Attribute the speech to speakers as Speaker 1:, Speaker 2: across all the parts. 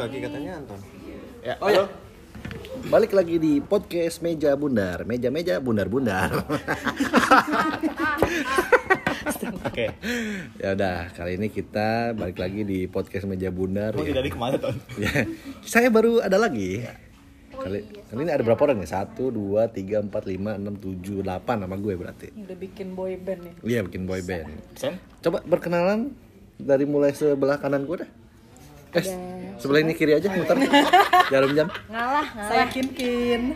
Speaker 1: lagi katanya Anton.
Speaker 2: Ya,
Speaker 3: Oh ya. Balik lagi di podcast Meja Bundar. Meja-meja bundar-bundar.
Speaker 2: Oke.
Speaker 3: ya udah, kali ini kita balik lagi di podcast Meja Bundar.
Speaker 2: Mau
Speaker 3: ya.
Speaker 2: dari ke mana, Ton?
Speaker 3: Ya, Saya baru ada lagi. Kali, kali ini ada berapa orang ya? Satu, dua, tiga, empat, lima, enam, tujuh, delapan sama gue berarti.
Speaker 4: Udah bikin boy band nih.
Speaker 3: Iya bikin boy band.
Speaker 2: Sen?
Speaker 3: Coba berkenalan dari mulai sebelah kanan gue dah. Eh, sebelah ini kiri aja muter. Jarum jam.
Speaker 5: ngalah
Speaker 4: Saya Kin Kin.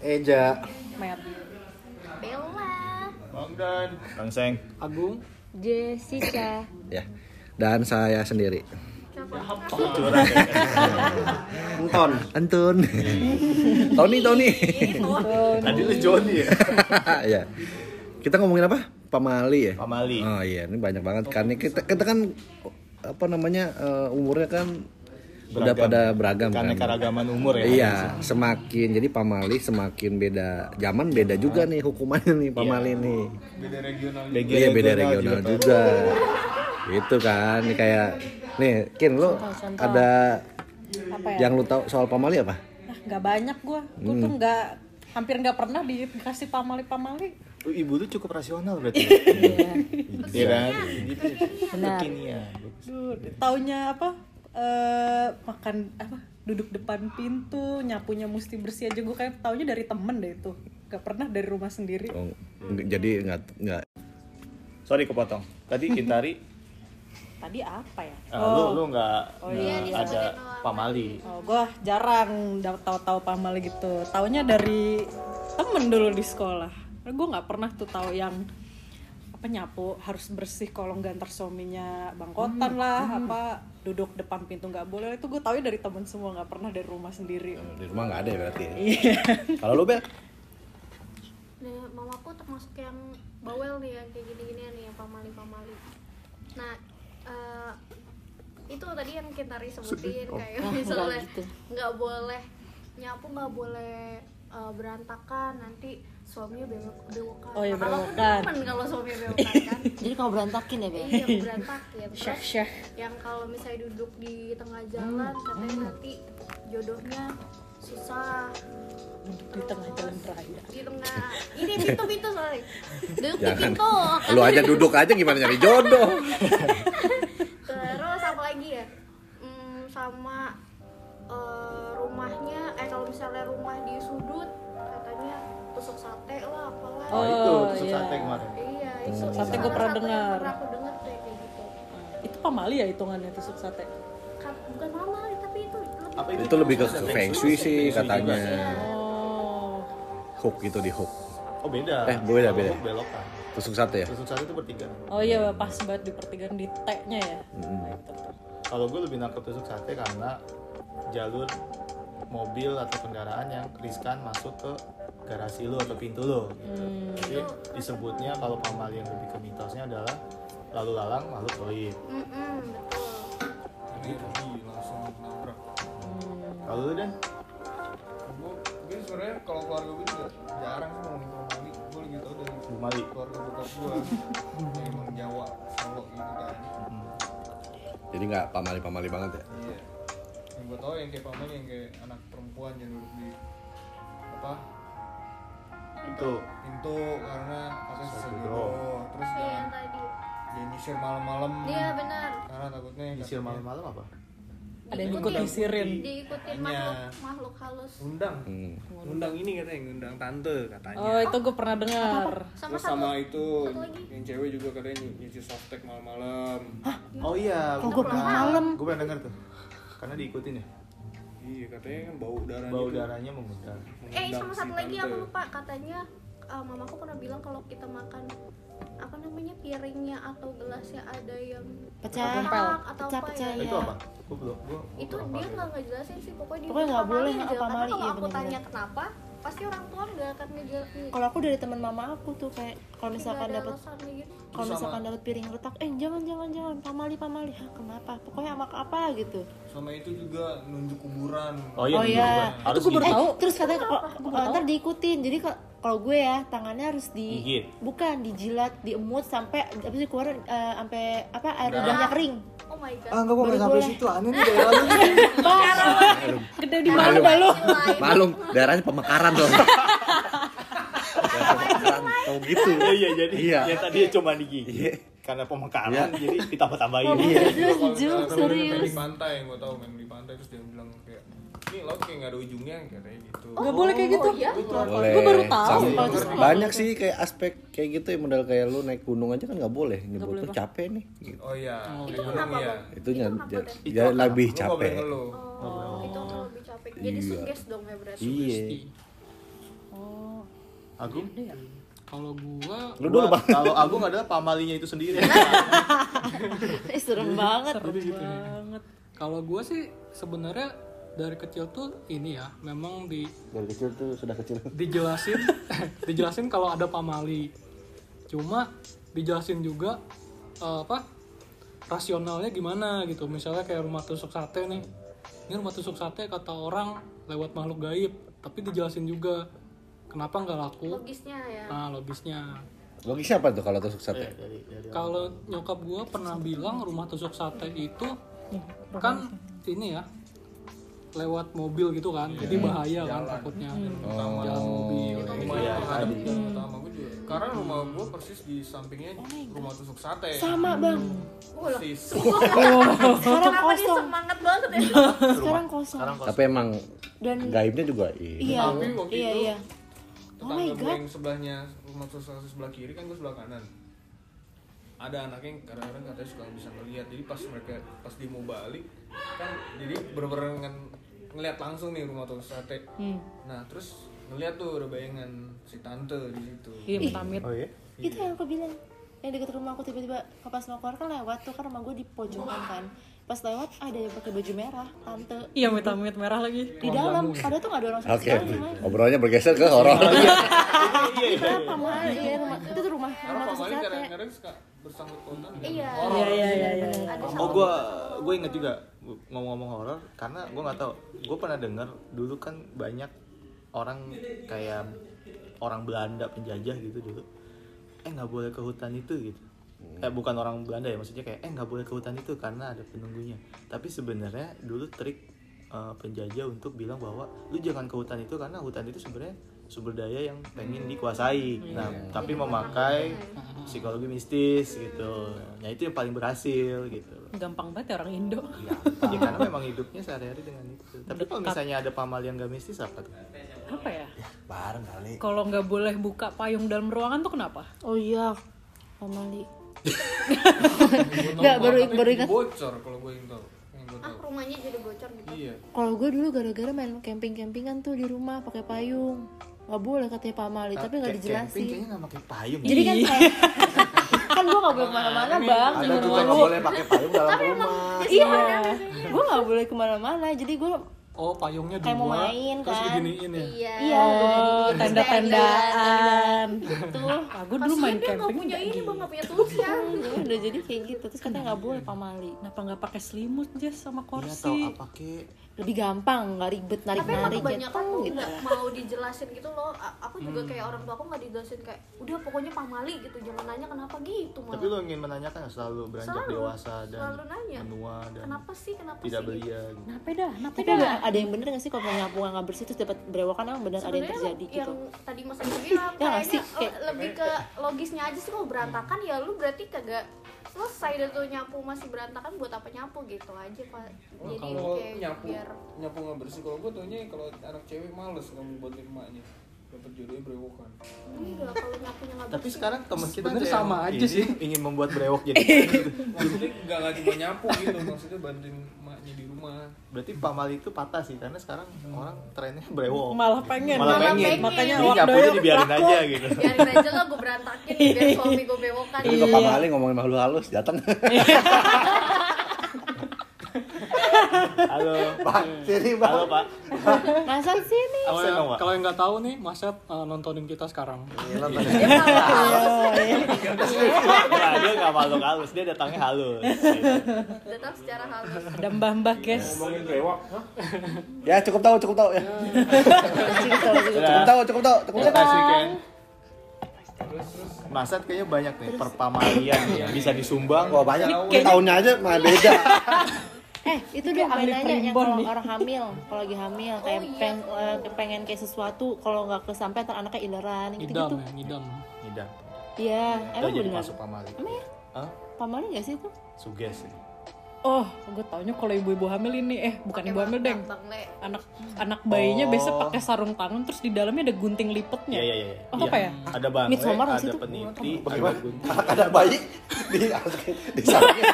Speaker 3: Eja.
Speaker 4: Mer.
Speaker 5: Bella
Speaker 2: Bang Dan. Kang Seng.
Speaker 1: Agung.
Speaker 5: Jessica
Speaker 3: Ya. Dan saya sendiri.
Speaker 1: Anton.
Speaker 3: Antun. Tony, Tony.
Speaker 2: Tadi lu Joni ya?
Speaker 3: ya. Kita ngomongin apa? Pamali ya?
Speaker 2: Pamali.
Speaker 3: Oh iya, ini banyak banget karena kita kita kan apa namanya eh, umurnya kan udah
Speaker 2: Beragam.
Speaker 3: pada beragam kan.
Speaker 2: Keanekaragaman umur ya.
Speaker 3: Iya, semakin jadi pamali semakin beda zaman beda juga nih hukumannya nih pamali nih.
Speaker 2: BG
Speaker 3: Iya beda
Speaker 2: regional
Speaker 3: regional
Speaker 2: juga.
Speaker 3: juga. Itu kan nih kayak nih Kin lu ada
Speaker 4: Apa ya?
Speaker 3: yang lu tahu soal pamali apa?
Speaker 4: Ah, nggak banyak gua. Gua tuh nggak hampir nggak pernah di- dikasih pamali-pamali.
Speaker 2: Ibu tuh cukup rasional berarti.
Speaker 5: iya
Speaker 2: Iya kan? Gitu.
Speaker 5: Benar.
Speaker 2: Kekinian.
Speaker 4: Duh, taunya apa? Eh makan apa? Duduk depan pintu, nyapunya mesti bersih aja gue kayak taunya dari temen deh itu. Gak pernah dari rumah sendiri.
Speaker 3: Oh, jadi nggak nggak
Speaker 2: Sorry kepotong. Tadi Kintari,
Speaker 4: Tadi apa ya?
Speaker 2: ah, lu lu nggak
Speaker 4: Oh iya,
Speaker 2: ada pamali.
Speaker 4: Oh, gue jarang tahu-tahu pamali gitu. Taunya dari temen dulu di sekolah. Gue nggak pernah tuh tahu yang apa nyapu harus bersih kalau nggak ntar suaminya bangkotan lah apa duduk depan pintu nggak boleh itu gue tahu dari temen semua nggak pernah dari rumah sendiri
Speaker 3: di rumah nggak ada ya berarti. Ya?
Speaker 4: iya
Speaker 3: Kalau lu Bel?
Speaker 5: nah, mamaku termasuk yang bawel nih yang kayak gini-gini nih yang pamali-pamali nah eh, itu tadi yang Kintari sebutin kayak
Speaker 4: Oh,
Speaker 5: misalnya
Speaker 4: gitu.
Speaker 5: nggak boleh nyapu nggak boleh eh, berantakan nanti suaminya bewok bewokan
Speaker 4: Oh, iya,
Speaker 5: Nah, kalau
Speaker 4: bewokan.
Speaker 5: kalau suaminya bewokan kan.
Speaker 6: Jadi kamu berantakin ya, Bel?
Speaker 5: iya berantakin.
Speaker 4: Syah
Speaker 5: terus
Speaker 4: syah
Speaker 5: yang kalau misalnya duduk di tengah jalan katanya nanti jodohnya susah.
Speaker 4: Duduk di tengah jalan raya.
Speaker 5: Di tengah. Ini pintu pintu soalnya duduk di
Speaker 3: Jangan.
Speaker 5: pintu
Speaker 3: Lu aja duduk aja gimana nyari jodoh?
Speaker 5: terus apa lagi ya? Hmm, sama eh, rumahnya eh kalau misalnya rumah di sudut katanya tusuk sate lah apalah
Speaker 2: Oh, itu tusuk
Speaker 4: iya.
Speaker 2: sate kemarin.
Speaker 5: iya itu
Speaker 4: Sate
Speaker 5: salah
Speaker 4: gua pernah dengar.
Speaker 5: pernah aku dengar tuh kayak gitu
Speaker 4: itu pamali ya hitungannya tusuk sate
Speaker 5: Ka- bukan mama tapi itu lebih
Speaker 2: Apa
Speaker 3: Itu lebih ke feng shui sih katanya.
Speaker 4: oh
Speaker 3: Hook gitu di hook.
Speaker 2: Oh beda.
Speaker 3: Eh, beda, beda.
Speaker 2: Oh, belokan.
Speaker 3: Tusuk sate ya?
Speaker 2: Tusuk sate itu bertiga.
Speaker 4: oh iya pas banget di pertigaan di T-nya ya nah, itu tuh.
Speaker 2: Kalau gue lebih nangkep tusuk sate karena jalur mobil atau kendaraan yang riskan masuk ke garasi lo atau pintu lo.
Speaker 4: Hmm.
Speaker 2: Jadi disebutnya kalau pamali yang lebih ke mitosnya adalah lalu lalang makhluk goib.
Speaker 5: Mm-mm, betul
Speaker 2: Kalau lu dan
Speaker 7: gue gue sebenarnya kalau keluarga gue juga jarang sih ngomongin pamali gue lebih tau dari
Speaker 2: Pamali.
Speaker 7: keluarga bokap gue yang emang Jawa Solo gitu kan
Speaker 3: Jadi nggak pamali-pamali banget ya?
Speaker 7: iya yang gue tau yang kayak pamali yang kayak anak perempuan yang duduk di apa?
Speaker 2: Itu
Speaker 7: pintu karena katanya jodoh terus jangan
Speaker 5: yang tadi.
Speaker 7: jangan nyisir malam-malam.
Speaker 5: Iya benar.
Speaker 7: Karena takutnya
Speaker 2: nyisir malam-malam apa?
Speaker 4: ada yang ikut disirin
Speaker 5: diikutin makhluk makhluk halus.
Speaker 7: Undang
Speaker 3: Hmm.
Speaker 7: undang ini katanya undang tante katanya.
Speaker 4: Oh itu gue pernah dengar.
Speaker 5: Sama
Speaker 7: terus
Speaker 5: satu
Speaker 7: sama itu
Speaker 5: satu lagi.
Speaker 7: yang cewek juga katanya nyuci softtek malam-malam.
Speaker 2: Oh iya,
Speaker 5: gua pernah malam?
Speaker 2: Gue pernah dengar tuh. Karena diikutin ya.
Speaker 7: iya katanya kan bau darahnya
Speaker 2: Bau darahnya mengundang.
Speaker 5: eh sama satu lagi aku lupa katanya uh, mamaku pernah bilang kalau kita makan apa namanya piringnya atau gelasnya ada yang
Speaker 6: Pecah.
Speaker 5: atau
Speaker 6: Pecah,
Speaker 5: apa
Speaker 6: pecah,
Speaker 5: ya
Speaker 2: itu
Speaker 6: Iya.
Speaker 2: apa? Gue belum. Gue
Speaker 5: itu dia nggak ngejelasin sih pokoknya dia
Speaker 6: Pokoknya nggak boleh apa
Speaker 5: karena
Speaker 6: mali,
Speaker 5: kalau
Speaker 6: iya
Speaker 5: aku tanya kenapa pasti orang tua nggak akan ngejelasin
Speaker 6: Kalau aku dari teman mama aku tuh kayak kalau misalkan dapat
Speaker 5: gitu
Speaker 6: kalau misalkan dapat piring retak, eh jangan jangan jangan pamali pamali. Hah, kenapa? Pokoknya sama apa gitu.
Speaker 7: sama itu juga nunjuk kuburan
Speaker 2: Oh iya.
Speaker 6: Oh iya.
Speaker 2: Harus
Speaker 4: Itu gua baru
Speaker 2: gitu.
Speaker 4: tahu.
Speaker 6: Eh, terus katanya kalau ntar diikutin. Jadi kalau kalau gue ya tangannya harus di
Speaker 2: Gigit.
Speaker 6: bukan dijilat, diemut sampai apa sih keluar eh, sampai apa air ludahnya kering.
Speaker 5: Oh my god
Speaker 1: Ah enggak gua enggak sampai situ. Aneh nih daerah lu.
Speaker 4: Gede di mana dah lu?
Speaker 3: Malum, daerahnya pemekaran dong. Tau gitu.
Speaker 2: Iya iya jadi
Speaker 3: Iya.
Speaker 2: yang tadi cuma digigit
Speaker 3: Iya.
Speaker 2: karena pemekaran
Speaker 3: Iya.
Speaker 2: jadi ditambah-tambahin.
Speaker 3: Iya.
Speaker 7: Main
Speaker 6: serius
Speaker 7: di pantai gue tau main di pantai terus dia bilang kayak ini laut kayak nggak ada ujungnya katanya gitu
Speaker 4: Gak boleh kayak gitu.
Speaker 5: oh iya
Speaker 3: Boleh.
Speaker 4: Gua baru tahu.
Speaker 3: Sama-
Speaker 6: Kalau terus
Speaker 3: banyak sih kayak aspek kayak gitu ya model kayak lu naik gunung aja kan nggak boleh. Nyebut
Speaker 4: boleh,
Speaker 3: tuh capek nih. Gitu.
Speaker 7: oh iya
Speaker 5: itu kenapa
Speaker 7: iya.
Speaker 5: bang
Speaker 3: Itu nya
Speaker 5: kenapa,
Speaker 3: ya,
Speaker 5: Den?
Speaker 3: ya lebih
Speaker 7: Lu nggak boleh
Speaker 3: capek.
Speaker 7: ngeluh.
Speaker 5: oh itu lebih capek jadi
Speaker 3: Iya.
Speaker 5: suges dong ya berarti
Speaker 3: Iya.
Speaker 4: Oh.
Speaker 2: Agung?
Speaker 8: Kalau gua
Speaker 3: Lu dulu
Speaker 2: Gua-
Speaker 3: bang.
Speaker 2: Kalau Agung adalah pamalinya itu sendiri.
Speaker 6: Eh, serem banget
Speaker 8: gitu ya.
Speaker 4: Banget.
Speaker 8: Kalau gua sih sebenarnya dari kecil tuh ini ya, memang di
Speaker 3: Dari kecil tuh sudah kecil.
Speaker 8: dijelasin dijelasin kalau ada pamali. Cuma dijelasin juga eh, apa? rasionalnya gimana gitu. Misalnya kayak rumah tusuk sate nih. Ini rumah tusuk sate kata orang lewat makhluk gaib, tapi dijelasin juga kenapa nggak laku.
Speaker 5: logisnya ya
Speaker 8: Nah, logisnya.
Speaker 3: Logisnya apa tuh kalau tusuk sate?
Speaker 8: Kalau nyokap gua pernah bilang rumah tusuk sate itu kan ini ya lewat mobil gitu kan, jadi bahaya kan takutnya. Jalan mobil.
Speaker 7: rumah
Speaker 2: Iya,
Speaker 7: yang ada pertama gue juga. Karena rumah gue persis di sampingnya rumah tusuk sate.
Speaker 6: Sama bang.
Speaker 7: Persis.
Speaker 6: Sekarang
Speaker 5: kenapa dia
Speaker 6: kosong
Speaker 5: semangat banget ya?
Speaker 6: Sekarang kosong.
Speaker 2: Sekarang kalau
Speaker 3: Tapi emang
Speaker 6: dan
Speaker 3: gaibnya juga iya.
Speaker 6: iya.
Speaker 7: Tapi waktu
Speaker 6: iya
Speaker 7: itu-
Speaker 6: iya. Oh my
Speaker 7: tetangga gue
Speaker 6: god.
Speaker 7: yang sebelahnya rumah tusuk sate sebelah kiri kan gue sebelah kanan. Ada anaknya yang kadang-kadang katanya suka bisa ngeliat. Jadi pas mereka pas dia mau balik kan jadi bener-bener ngeliat langsung nih rumah tusuk sate. Nah terus ngeliat tuh ada bayangan si tante di situ.
Speaker 4: Iya, amit
Speaker 2: Oh iya?
Speaker 6: itu yang aku bilang. Yang deket rumah aku tiba-tiba pas mau keluar kan lewat tuh kan rumah gue di pojokan kan. Pas lewat ada yang pakai baju merah tante.
Speaker 4: Iya, amit-amit merah lagi.
Speaker 6: di dalam ada tuh nggak ada orang sama
Speaker 3: Oke,
Speaker 6: sekali
Speaker 3: obrolannya bergeser ke horor.
Speaker 6: kenapa mah iya rumah. Itu tuh rumah rumah
Speaker 7: Mali
Speaker 6: sate.
Speaker 7: kadang-kadang suka bersangkut pautan
Speaker 5: iya.
Speaker 4: Iya, iya, iya, iya.
Speaker 2: Oh gue gue inget juga ngomong-ngomong horor karena gue nggak tahu. Gue pernah dengar dulu kan banyak orang kayak orang Belanda penjajah gitu dulu. Eh nggak boleh ke hutan itu gitu. Eh bukan orang Belanda ya maksudnya kayak eh nggak boleh ke hutan itu karena ada penunggunya. Tapi sebenarnya dulu trik eh, penjajah untuk bilang bahwa lu jangan ke hutan itu karena hutan itu sebenarnya sumber daya yang pengen dikuasai nah tapi memakai psikologi mistis gitu nah itu yang paling berhasil gitu
Speaker 4: Gampang banget ya orang Indo.
Speaker 2: Ya, ya karena memang hidupnya sehari-hari dengan itu. Tapi kalau misalnya ada pamal yang gak mistis apa tuh?
Speaker 4: Apa ya?
Speaker 1: Bareng kali.
Speaker 4: Kalau nggak boleh buka payung dalam ruangan tuh kenapa?
Speaker 6: oh iya pamali Nggak, baru- baru ingat.
Speaker 7: bocor kalau gue yang tahu
Speaker 5: ah rumahnya jadi bocor gitu
Speaker 7: iya
Speaker 6: kalau gue dulu gara-gara main camping-campingan tuh di rumah pakai payung nggak boleh katanya pamali tapi nggak dijelasin.
Speaker 2: Kayaknya gak pakai payung.
Speaker 6: jadi kan kayak kan gue nggak boleh ke mana-mana bang.
Speaker 1: Ada juga nggak boleh pakai payung dalam rumah.
Speaker 6: iya. Gue nggak boleh ke mana-mana. Jadi gue
Speaker 8: Oh, payungnya dua.
Speaker 6: Kayak mau main,
Speaker 8: terus
Speaker 6: kan?
Speaker 8: diginiin ya.
Speaker 5: iya.
Speaker 6: Iya
Speaker 4: Oh, tenda-tendaan.
Speaker 6: tuh
Speaker 4: Aku dulu main
Speaker 5: nggak
Speaker 4: camping
Speaker 5: punya
Speaker 4: nggak
Speaker 5: ini bang nggak punya tools ya.
Speaker 6: Udah jadi kayak gitu. Terus katanya nggak boleh pamali
Speaker 4: Kenapa nggak pakai selimut Jess sama
Speaker 2: Iya tau
Speaker 4: kursi?
Speaker 6: Lebih gampang nggak ribet narik
Speaker 5: tapi emang
Speaker 6: narik
Speaker 5: kebanyakan tuh
Speaker 6: gitu
Speaker 5: nggak mau dijelasin gitu loh aku juga kayak orang tua aku nggak dijelasin kayak udah pokoknya pamali gitu jangan nanya kenapa gitu
Speaker 2: Tapi
Speaker 5: malah
Speaker 2: lo ingin menanyakan ya, selalu beranjak
Speaker 5: Selalu,
Speaker 2: dewasa dan
Speaker 5: selalu nanya.
Speaker 2: menua dan
Speaker 5: kenapa sih kenapa
Speaker 2: tidak
Speaker 5: sih
Speaker 2: belia gitu.
Speaker 4: Kenapa dah? Kenapa
Speaker 6: tapi
Speaker 4: dah?
Speaker 6: ada, yang bener gak sih kalau nyapu nggak bersih terus dapat berewokan emang bener ada yang terjadi
Speaker 5: yang
Speaker 6: gitu
Speaker 5: tadi mas Andi bilang
Speaker 6: Ya nggak sih?
Speaker 5: kayaknya
Speaker 6: Kayak-
Speaker 5: le- lebih ke logisnya aja sih kalau berantakan ya lu berarti kagak selesai deh tuh nyapu masih berantakan buat apa nyapu gitu aja pak
Speaker 7: Oh,
Speaker 5: jadi
Speaker 7: kalau
Speaker 5: kayak
Speaker 7: nyapu
Speaker 5: biar
Speaker 7: nyapu nggak bersih kalau gue taunya kalau anak cewek males kamu buatin emaknya dapat jodohnya berewokan
Speaker 5: enggak kalau nyapunya nggak
Speaker 2: Tapi sekarang temen kita yang
Speaker 8: sama aja sih.
Speaker 2: ingin membuat brewok jadi gitu.
Speaker 7: maksudnya nggak nggak cuma nyapu gitu maksudnya bantuin rumah
Speaker 2: Berarti pamal itu patah sih karena sekarang orang trennya brewok.
Speaker 4: Malah pengen.
Speaker 2: Malah
Speaker 5: Malah
Speaker 2: pengen.
Speaker 5: pengen.
Speaker 4: Makanya
Speaker 2: Jadi nyapunya dibiarin
Speaker 4: laku.
Speaker 2: aja gitu.
Speaker 5: biarin aja lah gue berantakin biar suami gue bewokan
Speaker 3: Tapi kalau Pak Mali ngomongin makhluk halus datang.
Speaker 2: Halo.
Speaker 1: Pak, sini Bang.
Speaker 2: Halo, Pak.
Speaker 6: masa sih nih
Speaker 8: Kalau yang,
Speaker 2: Pak.
Speaker 8: kalau yang nggak tahu nih, Mas Yat uh, nontonin kita sekarang.
Speaker 1: Iya, nonton.
Speaker 5: dia
Speaker 2: dia nggak makhluk halus, dia datangnya halus.
Speaker 5: datang secara halus
Speaker 4: Ada mbah-mbah guys.
Speaker 7: ngomongin brewok
Speaker 3: ya cukup tahu, cukup tahu ya. Cukup tahu, cukup tahu, cukup tahu.
Speaker 2: Terima kasih, Ken. Masat kayaknya banyak nih perpamalian yang bisa disumbang.
Speaker 3: Wah banyak.
Speaker 4: Kayaknya-
Speaker 3: Tahunnya aja mah beda.
Speaker 6: Eh, itu dia
Speaker 4: ahli
Speaker 6: main nanya yang kalau
Speaker 4: nih.
Speaker 6: orang hamil, kalau lagi hamil kayak
Speaker 5: iya.
Speaker 6: peng- eh, pengen kayak sesuatu kalau nggak kesampaian ntar anaknya ileran
Speaker 8: ngidam
Speaker 6: gitu-gitu.
Speaker 8: ya ngidam
Speaker 2: Ngidam.
Speaker 6: Iya,
Speaker 2: Itu
Speaker 6: emang benar.
Speaker 2: masuk pamali.
Speaker 6: Emang ya?
Speaker 2: Hah?
Speaker 6: Pamali nggak sih itu?
Speaker 2: Suges sih.
Speaker 4: Oh, gue taunya kalau ibu-ibu hamil ini eh bukan ibu hamil deng.
Speaker 5: Bang Le.
Speaker 4: Anak anak bayinya
Speaker 2: Oh.
Speaker 4: biasa pakai sarung tangan terus di dalamnya ada gunting lipetnya.
Speaker 2: Iya iya iya.
Speaker 4: Oh,
Speaker 2: Iya.
Speaker 4: apa ya?
Speaker 2: Ada
Speaker 6: nggak
Speaker 2: ada
Speaker 6: itu?
Speaker 2: peniti, ada.
Speaker 3: Ada bayi di di sarungnya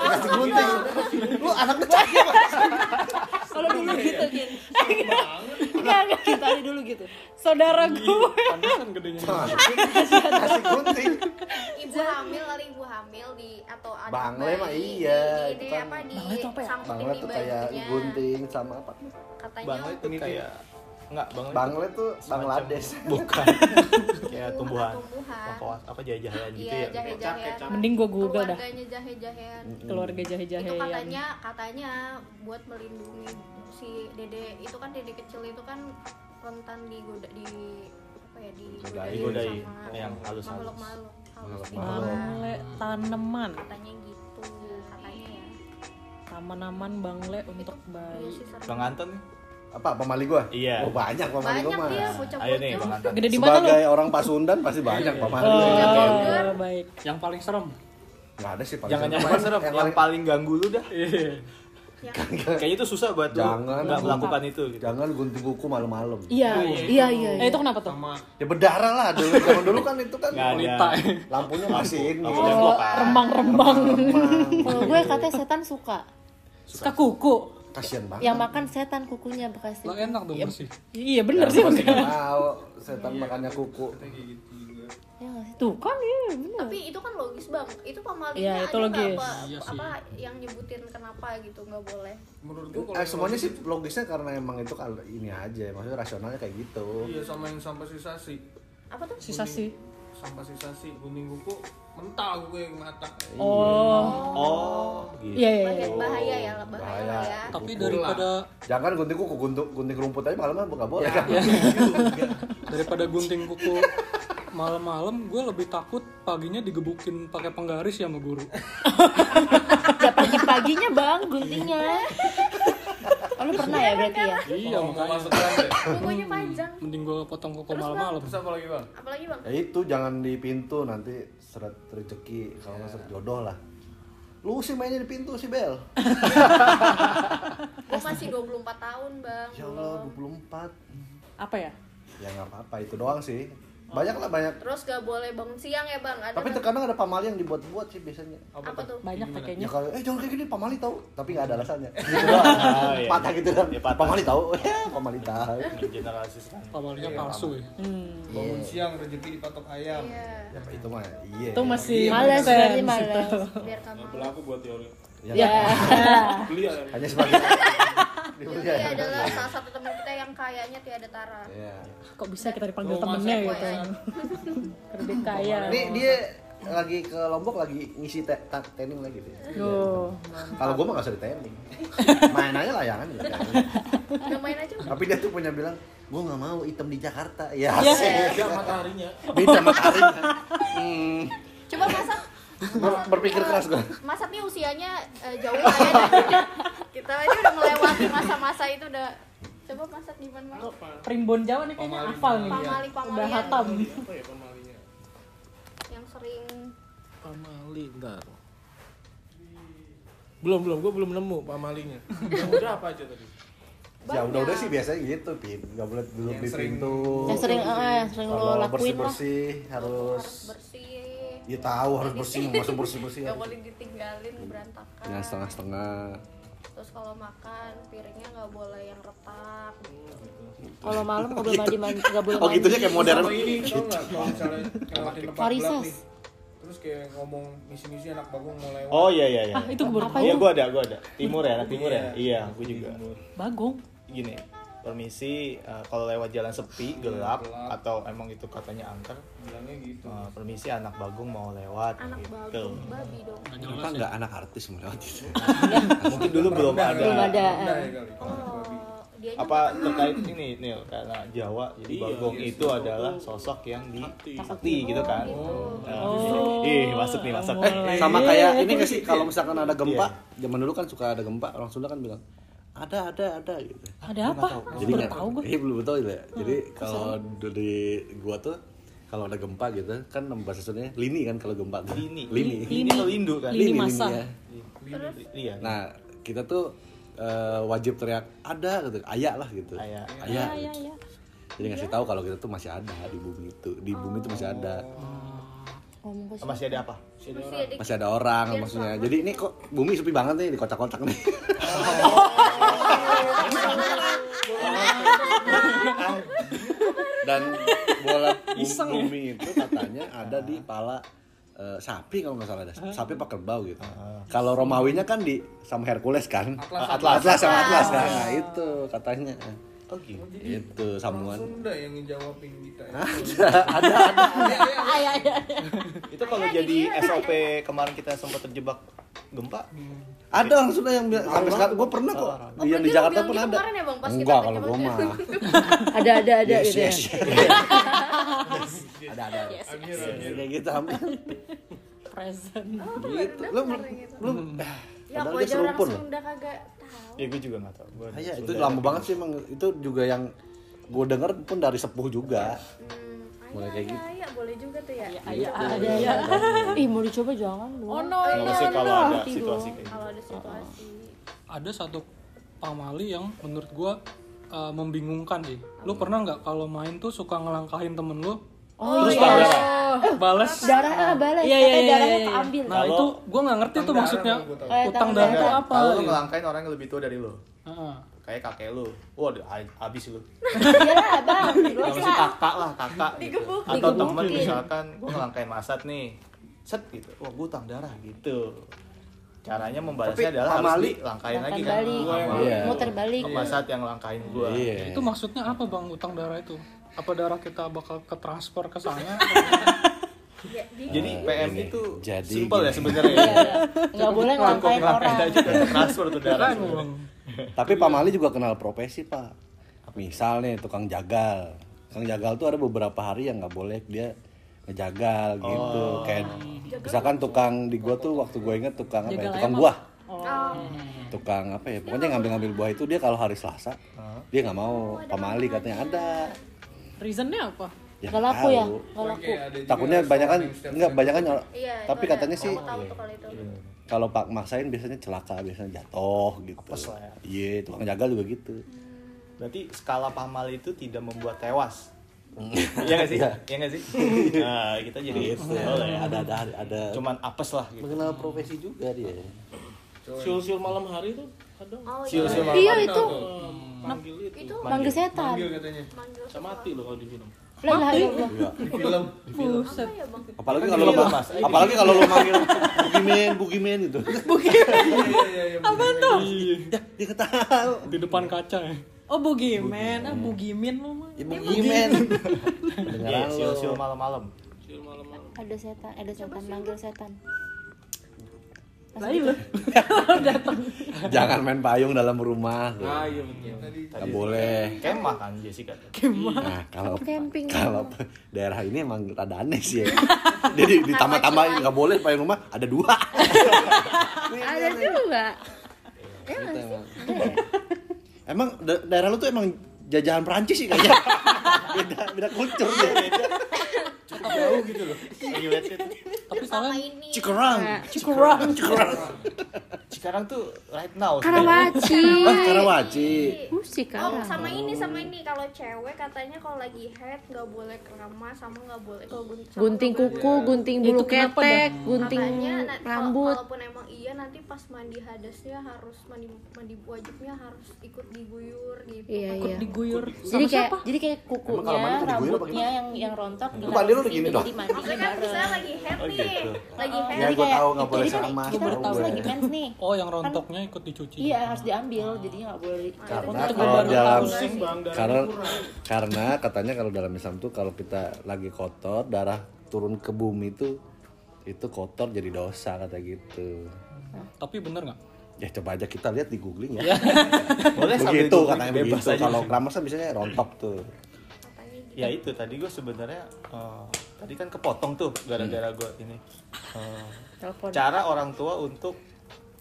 Speaker 3: dikasih gunting. Lu anaknya sakit apa?
Speaker 6: Kalau dulu gitu, Kin. Enggak, enggak. Kita ada dulu gitu.
Speaker 4: Saudara gue.
Speaker 8: pantesan gedenya
Speaker 3: Kasih gunting.
Speaker 5: Ibu hamil kali ibu hamil di atau ada
Speaker 3: Bangle mah iya,
Speaker 5: di,
Speaker 3: itu
Speaker 5: di,
Speaker 3: kan-
Speaker 5: apa di
Speaker 4: Bangle itu apa ya?
Speaker 5: di
Speaker 3: tuh kayak gunting sama apa?
Speaker 5: katanya
Speaker 2: Bangle itu kayak enggak bangle.
Speaker 3: Bangle tuh Bangladesh.
Speaker 2: Bukan. kayak tumbuhan.
Speaker 5: tumbuhan.
Speaker 2: Apa jahe-jahean gitu
Speaker 5: iya
Speaker 2: ya.
Speaker 5: jahe-jahean
Speaker 4: Mending gue google dah.
Speaker 5: keluarganya jahe-jahean
Speaker 4: Keluarga jahe-jahe
Speaker 5: itu katanya katanya buat melindungi si dede itu kan dede kecil itu kan rentan digoda di apa ya digodain
Speaker 2: Digodain,
Speaker 5: sama
Speaker 2: yang
Speaker 5: makhluk-makhluk halus
Speaker 3: Makhluk-makhluk.
Speaker 5: luar.
Speaker 4: Bangle tanaman.
Speaker 5: katanya gitu katanya ya
Speaker 4: Taman-taman bangle untuk
Speaker 5: iya
Speaker 4: bayi.
Speaker 2: Bang Anton nih?
Speaker 3: Apa pamali gua?
Speaker 2: Iya.
Speaker 3: Oh, banyak pamali gua
Speaker 5: banyak
Speaker 3: mah.
Speaker 5: dia
Speaker 2: Ayo nih Bang Anton.
Speaker 4: Gede di mana lu?
Speaker 3: Sebagai orang Pasundan pasti banyak pamali.
Speaker 4: Oh, baik.
Speaker 8: yang paling serem
Speaker 3: Enggak ada sih paling
Speaker 2: Jangan yang
Speaker 3: serem.
Speaker 2: paling serem,
Speaker 3: Yang
Speaker 2: yang
Speaker 3: paling-
Speaker 2: paling ganggu lu dah.
Speaker 5: yang
Speaker 2: Kayaknya itu susah buat lu
Speaker 3: Jangan.
Speaker 2: nggak melakukan itu gitu.
Speaker 3: Jangan gunting kuku malam-malam.
Speaker 6: Iya, iya, iya.
Speaker 4: Eh itu kenapa tuh?
Speaker 7: sama
Speaker 3: Ya berdarah lah dulu. Zaman dulu kan itu kan
Speaker 8: wanita
Speaker 3: lampunya masih ini.
Speaker 4: Oh, remang-remang.
Speaker 6: Kalau gue katanya setan suka.
Speaker 4: Suka kuku.
Speaker 3: Kasian banget.
Speaker 6: Yang makan setan kukunya bekasnya.
Speaker 8: lah enak dong bersih
Speaker 4: Iya bener sih.
Speaker 3: Pasti
Speaker 4: enggak.
Speaker 3: nggak mau setan makannya kuku.
Speaker 6: Ya nggak sih?
Speaker 4: Tuh kan iya bener.
Speaker 5: tapi itu kan logis bang itu pamalinya
Speaker 4: Iya, itu
Speaker 5: ada
Speaker 4: logis.
Speaker 5: apa,
Speaker 8: Iya sih.
Speaker 5: apa yang nyebutin kenapa gitu nggak boleh
Speaker 7: menurut gua kalau
Speaker 3: Eh, semuanya sih logisnya karena emang itu kan ini aja, maksudnya rasionalnya kayak gitu.
Speaker 7: iya sama yang sampah sisasi
Speaker 5: apa tuh
Speaker 4: Sisa sih.
Speaker 7: sampah sisasi gunting kuku mental gue yang mata
Speaker 4: Oh.
Speaker 2: Oh, gitu.
Speaker 4: Iya iya.
Speaker 5: bahaya,
Speaker 4: iya.
Speaker 5: bahaya ya lah bahaya,
Speaker 3: Bahaya.
Speaker 5: lah ya
Speaker 8: tapi daripada
Speaker 3: Jangan gunting kuku, gunting, gunting rumput aja malam nggak boleh kan?
Speaker 8: daripada gunting kuku malam-malam gue lebih takut paginya digebukin pakai penggaris ya sama guru
Speaker 6: Ya pagi-paginya bang, guntingnya. Lu pernah ya berarti ya?
Speaker 8: iya
Speaker 7: mau
Speaker 8: makanya
Speaker 7: masuk kan deh
Speaker 5: kukunya panjang
Speaker 8: mending gue potong kuku malam-malam
Speaker 7: terus apa lagi bang
Speaker 5: apalagi bang
Speaker 3: Ya itu jangan di pintu nanti seret rezeki kalau nggak seret jodoh lah. Lu sih mainnya di pintu sih Bel.
Speaker 5: gue masih 24 tahun bang
Speaker 3: Ya Allah,
Speaker 5: belum
Speaker 3: 24.
Speaker 4: Apa ya?
Speaker 3: Ya nggak apa-apa itu doang sih. Banyak lah banyak.
Speaker 5: terus gak boleh bangun siang ya bang ada
Speaker 3: Tapi terkadang ada pamali yang dibuat-buat sih biasanya.
Speaker 5: apa tuh
Speaker 4: Banyak tuh
Speaker 3: Ya
Speaker 4: kayaknya.
Speaker 3: kalau eh jangan kayak gini pamali tahu, tapi nggak ada alasannya. Gitu doang.
Speaker 2: Oh, iya.
Speaker 3: Patah gitu kan.
Speaker 2: Ya, patah.
Speaker 3: Pamali tahu. Ya, pamali tahu.
Speaker 2: Generasi sekarang.
Speaker 8: pamalinya palsu ya
Speaker 4: Hmm.
Speaker 7: bangun siang rezeki dipatok ayam
Speaker 5: iya
Speaker 3: Ya, itu mah iya.
Speaker 4: Itu masih
Speaker 6: Males
Speaker 4: sense
Speaker 6: berarti males.
Speaker 5: biar kamu
Speaker 7: berlaku buat teori
Speaker 3: Ya,
Speaker 6: Ya.
Speaker 7: beli ya
Speaker 3: hanya sebagai
Speaker 5: jadi
Speaker 3: Dibeli
Speaker 5: dia
Speaker 3: ya.
Speaker 5: adalah salah satu teman kita yang kayaknya tiada tara
Speaker 3: Iya.
Speaker 4: Kok bisa kita dipanggil
Speaker 7: Rumah
Speaker 4: temennya gitu?
Speaker 5: ya.
Speaker 4: Karena dia kaya.
Speaker 3: Ini dia lagi ke Lombok lagi ngisi te- training lagi dia.
Speaker 4: Yo.
Speaker 3: Kalau gua mah gak usah di training. Main aja layangan gitu kan.
Speaker 5: nggak main aja
Speaker 3: Tapi dia tuh punya bilang, gua nggak mau hitam di Jakarta. Ya,
Speaker 4: Ya.
Speaker 3: sih.
Speaker 7: Beda mataharinya
Speaker 3: Beda mataharinya. Hmm.
Speaker 5: coba masak
Speaker 3: Ber- berpikir keras gua.
Speaker 5: Masat nih usianya eh, jauh lah ya kita aja udah melewati masa-masa itu udah coba masak gimana Mas?
Speaker 4: Primbon Jawa nih kayaknya hafal nih.
Speaker 5: pamali
Speaker 4: Udah
Speaker 5: pamalian
Speaker 4: hatam.
Speaker 7: apa ya pemalinya
Speaker 5: yang sering
Speaker 7: pamali bentar belum belum gue belum nemu pamalinya yang udah apa aja tadi
Speaker 3: Ya udah-udah sih biasanya gitu, Pin. Gak boleh duduk
Speaker 7: Yang
Speaker 3: di
Speaker 7: sering-
Speaker 3: pintu.
Speaker 6: Yang sering, eh, yang sering lo lakuin lah.
Speaker 3: bersih-bersih harus
Speaker 5: harus bersih
Speaker 3: Ya tahu harus bersih, masuk bersih-bersih.
Speaker 5: gak
Speaker 3: harus.
Speaker 5: boleh ditinggalin berantakan
Speaker 3: Jangan setengah-setengah.
Speaker 5: terus kalau makan piringnya nggak boleh yang retak
Speaker 6: Kalau malam nggak boleh mandi mandi, nggak boleh
Speaker 3: Oh
Speaker 6: mandi.
Speaker 3: gitunya kayak modern.
Speaker 7: sama ini tau nggak kalau misalnya tempat terus kayak ngomong misi-misi anak bagong mau lewat
Speaker 2: Oh iya iya iya.
Speaker 4: Ah, itu gue baru
Speaker 6: Apa.
Speaker 2: Iya gua ada, gua ada. Timur ya, anak timur ya. Iya, gua juga.
Speaker 4: Bagong.
Speaker 2: Gini, permisi eh, kalau lewat jalan sepi, gelap
Speaker 7: Gelap.
Speaker 2: atau emang itu katanya angker,
Speaker 7: bilangnya gitu
Speaker 2: eh, permisi anak bagong mau lewat
Speaker 5: anak
Speaker 2: gitu.
Speaker 5: bagus babi dong
Speaker 3: Kenapa nggak anak artis melewati?
Speaker 2: Mungkin dulu belum ada.
Speaker 6: Belum ada.
Speaker 7: Ya
Speaker 5: oh
Speaker 2: apa terkait ini Nil karena Jawa jadi
Speaker 7: Iya,
Speaker 2: Bagong
Speaker 7: iya,
Speaker 2: itu
Speaker 7: Bagong
Speaker 2: adalah sosok yang di
Speaker 7: sakti.
Speaker 2: sakti gitu kan Nah,
Speaker 4: Oh.
Speaker 2: ih masuk nih masuk
Speaker 3: Eh, sama kayak ini nggak sih kalau misalkan ada gempa, zaman dulu kan suka ada gempa, orang Sunda kan bilang ada ada ada gitu.
Speaker 4: Ada apa?
Speaker 3: Jadi nggak
Speaker 4: tahu gue.
Speaker 3: Iya belum tahu gitu ya. Jadi kalau dari gua tuh kalau ada gempa gitu kan bahasa Sundanya lini kan kalau gempa tuh.
Speaker 2: lini
Speaker 3: Lini.
Speaker 2: lini atau lindu kan
Speaker 4: Lini masa.
Speaker 3: ya.
Speaker 2: iya
Speaker 3: Nah, kita tuh eh, wajib teriak ada gitu, ayak lah gitu.
Speaker 2: Ayak.
Speaker 3: Ayak.
Speaker 4: Iya, iya.
Speaker 3: Jadi ngasih tahu kalau kita tuh masih ada di bumi itu. Di bumi itu masih ada.
Speaker 6: ke
Speaker 2: masih ada apa
Speaker 5: masih ada
Speaker 3: Masih ada orang maksudnya. Jadi ini kok bumi sepi banget nih di kotak-kotak nih. Dan bola bum- bumi itu katanya ada di pala eh, sapi kalau nggak salah ada. Sapi apa kerbau gitu. Kalau Romawinya kan di sama Hercules kan.
Speaker 7: Atlas.
Speaker 3: Atlas sama Atlas kan. Nah, itu katanya.
Speaker 2: Oh gitu
Speaker 3: Itu
Speaker 7: Orang
Speaker 3: sambungan.
Speaker 7: Sunda yang ngejawabin kita ya.
Speaker 3: ada ada.
Speaker 2: itu kalau jadi SOP kemarin kita sempat terjebak gempa
Speaker 3: Ada orang Sunda yang bilang sampai sekarang gue pernah kok.
Speaker 5: Oh,
Speaker 3: yang di Jakarta pun
Speaker 5: gitu
Speaker 3: ada.
Speaker 5: kemarin ya, Bang, pas kita
Speaker 3: Enggak kalau gue mah.
Speaker 6: ada ada ada
Speaker 3: Yes,
Speaker 6: gitu ya
Speaker 3: yes. Ada ada.
Speaker 7: Anjir.
Speaker 3: Kayak gitu hampir.
Speaker 4: Present.
Speaker 3: Gitu. Lu lu
Speaker 5: ya
Speaker 3: padahal
Speaker 5: kalau
Speaker 3: dia serupun loh.
Speaker 5: Sunda kagak tahu.
Speaker 2: Ya gue juga nggak tahu. Gua
Speaker 3: Iya, itu lama banget sih emang. Itu juga yang gue denger pun dari sepuh juga.
Speaker 5: hmm,
Speaker 3: Mulai kayak gitu.
Speaker 5: ayah, boleh juga tuh ya.
Speaker 4: Iya,
Speaker 6: ada ya ih mau dicoba jangan dong.
Speaker 4: Oh no,
Speaker 2: Nggak
Speaker 4: no,
Speaker 2: sih kalau ada situasi kayak gitu.
Speaker 5: kalau ada situasi.
Speaker 8: Ada satu pamali yang menurut gua uh, membingungkan sih. Lu pernah nggak kalau main tuh suka ngelangkahin temen lu
Speaker 6: oh
Speaker 2: terus
Speaker 6: iya.
Speaker 2: darah
Speaker 8: balas
Speaker 6: darah ah balas
Speaker 4: Iya, iya,
Speaker 6: katanya
Speaker 4: iya,
Speaker 6: darahnya
Speaker 4: iya, iya.
Speaker 6: keambil.
Speaker 8: Nah itu gua nggak ngerti tuh maksudnya.
Speaker 6: Eh,
Speaker 8: utang darah itu apa?
Speaker 2: Kalau lu ngelangkain orang yang lebih tua dari lu.
Speaker 8: Heeh.
Speaker 2: kayak kakek lu. Wah habis lu.
Speaker 6: Iya lah bang
Speaker 2: ya masih kakak lah kakak gitu. atau temen misalkan gue ngelangkain masat nih. Set gitu. Wah gue utang darah gitu. Caranya membalasnya
Speaker 3: Tapi
Speaker 2: adalah harus dilangkain lagi
Speaker 6: Langkain
Speaker 2: kan.
Speaker 6: balik.
Speaker 3: Iya.
Speaker 6: muter balik.
Speaker 2: Masat yang langkain gue
Speaker 3: Iya.
Speaker 8: itu maksudnya apa bang utang darah itu apa darah kita bakal ke transfer ke sana
Speaker 5: ya, di,
Speaker 2: jadi PM
Speaker 3: Ini,
Speaker 2: itu
Speaker 3: jadi
Speaker 2: simple ya sebenarnya
Speaker 6: Iya, nggak boleh ngelangkain orang
Speaker 2: transfer tuh darah.
Speaker 3: Tapi Pak Mali juga kenal profesi Pak. Misal nih tukang jagal. Tukang jagal tuh ada beberapa hari yang nggak boleh dia ngejagal gitu. Kayak misalkan tukang di gua tuh waktu gue inget tukang apa ya? Tukang buah.
Speaker 5: oh,
Speaker 3: Tukang apa ya? Pokoknya ngambil-ngambil buah itu dia kalau hari Selasa dia nggak mau Pak Mali katanya ada.
Speaker 4: Reasonnya apa?
Speaker 3: Ya,
Speaker 6: nggak laku
Speaker 3: tahu.
Speaker 6: ya nggak laku
Speaker 3: Takutnya banyak kan enggak banyak kan
Speaker 5: iya
Speaker 3: tapi
Speaker 5: itu ada.
Speaker 3: katanya sih
Speaker 5: tuh kalau itu
Speaker 3: kalau Pak maksain biasanya celaka, biasanya jatuh gitu.
Speaker 2: Ya.
Speaker 3: Iya, tukang jagal juga gitu.
Speaker 2: berarti skala pamal itu tidak membuat tewas Iya nggak sih? Iya nggak sih? Nah, kita jadi
Speaker 3: Gitu.
Speaker 2: boleh.
Speaker 3: Ada ada ada
Speaker 2: Cuman apes lah gitu.
Speaker 3: mengenal profesi juga dia.
Speaker 9: Siul-siul malam hari tuh kadang
Speaker 5: oh
Speaker 2: Siul-siul
Speaker 5: iya
Speaker 2: malam
Speaker 6: iya
Speaker 2: hari
Speaker 6: itu
Speaker 9: eh, manggil itu
Speaker 5: itu
Speaker 6: manggil setan
Speaker 7: Manggil katanya.
Speaker 5: manggil
Speaker 9: bisa mati loh kalau di film
Speaker 6: lah lah
Speaker 3: Iya.
Speaker 7: Di film.
Speaker 4: Buset.
Speaker 5: apa ya
Speaker 3: Apalagi kalau
Speaker 2: di
Speaker 3: lu
Speaker 2: film, Mas.
Speaker 3: apalagi kalau lu manggil bugimen, bugimen gitu.
Speaker 7: Iya iya iya.
Speaker 4: Apaan tuh?
Speaker 3: Ya, dia
Speaker 8: di depan kaca ya
Speaker 4: Oh bugimen, ah bugimin lo mah.
Speaker 3: Ya bugimen.
Speaker 2: Iya,
Speaker 3: Kedengaran lu.
Speaker 2: siul-siul malam-malam.
Speaker 9: siul malam-malam
Speaker 6: ada setan ada setan manggil setan
Speaker 4: Lagi lo.
Speaker 3: Jangan main payung dalam rumah. tuh.
Speaker 9: ah iya betul
Speaker 3: Nggak boleh.
Speaker 2: Kemah kan Jessica.
Speaker 3: Nah, kalau
Speaker 6: camping.
Speaker 3: kalau daerah ini emang rada aneh sih ya. Jadi ditambah-tambahin nggak boleh payung rumah ada dua.
Speaker 6: ada juga
Speaker 3: Gitu emang. Emang da- daerah lu tuh emang jajahan Perancis sih kayaknya. beda beda kultur ya.
Speaker 2: Jauh gitu loh. Itu.
Speaker 8: Tapi
Speaker 5: sama
Speaker 8: soalnya
Speaker 5: ini
Speaker 3: Cikerang.
Speaker 4: Cikurang.
Speaker 2: Sekarang tuh right now.
Speaker 6: Karawaci
Speaker 3: Ah, Karawaci.
Speaker 6: musik
Speaker 5: Oh,
Speaker 6: kan
Speaker 5: sama ini sama ini kalau cewek katanya kalau lagi head nggak boleh keramas sama nggak boleh kalau gunting sama
Speaker 6: gunting kuku gunting
Speaker 4: Ya,
Speaker 6: bulu
Speaker 4: itu kenapa
Speaker 6: ketek gunting
Speaker 5: Katanya kalau-
Speaker 6: rambut
Speaker 5: Walaupun emang iya nanti pas mandi hadasnya harus mandi mandi wajibnya harus ikut diguyur gitu.
Speaker 6: iya
Speaker 4: Ikut
Speaker 6: iya
Speaker 4: diguyur.
Speaker 6: jadi
Speaker 4: Sama
Speaker 6: kayak
Speaker 4: siapa?
Speaker 6: jadi kayak kukunya rambutnya yang yang rontok
Speaker 3: Lu mandi lu
Speaker 6: ditaruh
Speaker 3: gini
Speaker 6: sini,
Speaker 3: dong?
Speaker 6: jadi
Speaker 5: Maksudnya kan misalnya lagi head
Speaker 2: Oh,
Speaker 5: nih,
Speaker 2: gitu.
Speaker 5: lagi head.
Speaker 3: Ya
Speaker 6: Jadi
Speaker 3: gue
Speaker 6: kayak-
Speaker 3: tahu nggak boleh
Speaker 6: jadi kan
Speaker 3: sama.
Speaker 6: kita lagi mens nih
Speaker 8: oh yang rontoknya ikut dicuci.
Speaker 6: iya harus diambil jadinya nggak boleh.
Speaker 3: Karena kalau
Speaker 6: baru
Speaker 3: dalam karena karena katanya kalau dalam Islam tuh kalau kita lagi kotor darah turun ke bumi itu itu kotor jadi dosa kata gitu.
Speaker 8: tapi bener nggak?
Speaker 3: Ya coba aja kita lihat di googling ya.
Speaker 2: boleh sambil
Speaker 3: begitu
Speaker 2: googling,
Speaker 3: katanya
Speaker 2: bebas
Speaker 3: begitu. Kalau keramas kan biasanya rontok tuh.
Speaker 2: ya itu tadi gue sebenarnya eh, tadi kan kepotong tuh gara-gara gue ini.
Speaker 4: Telepon.
Speaker 2: cara orang tua untuk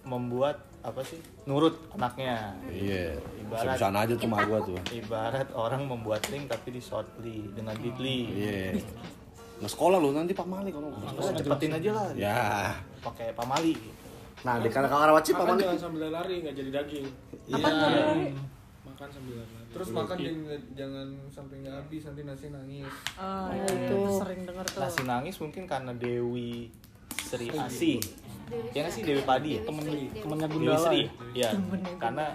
Speaker 2: membuat apa sih nurut anaknya
Speaker 3: Iya.
Speaker 2: Ibarat-
Speaker 3: Bisa aja tuh mah gua tuh.
Speaker 2: ibarat orang membuat link tapi di shortly dengan bitly
Speaker 3: Iya. Nggak sekolah lu nanti Pak Mali kalau
Speaker 2: Terus cepetin aja lah
Speaker 3: Ya.
Speaker 2: pakai pamali
Speaker 3: Nah, di Kanak Karawaci Pak
Speaker 9: Makan
Speaker 3: Mali.
Speaker 9: jangan sambil lari nggak jadi daging.
Speaker 7: Apa
Speaker 9: Makan sambil lari.
Speaker 7: Terus makan jangan, jangan sampai nggak habis nanti nasi nangis.
Speaker 4: Ah,
Speaker 6: Nah,
Speaker 4: itu.
Speaker 6: itu.
Speaker 4: sering denger tuh.
Speaker 2: nasi nangis mungkin karena Dewi Sri Asi ya nggak sih Dewi Padi ya
Speaker 8: temen temennya
Speaker 2: Dewi
Speaker 8: Gundala
Speaker 2: Sri
Speaker 8: ya.
Speaker 2: ya karena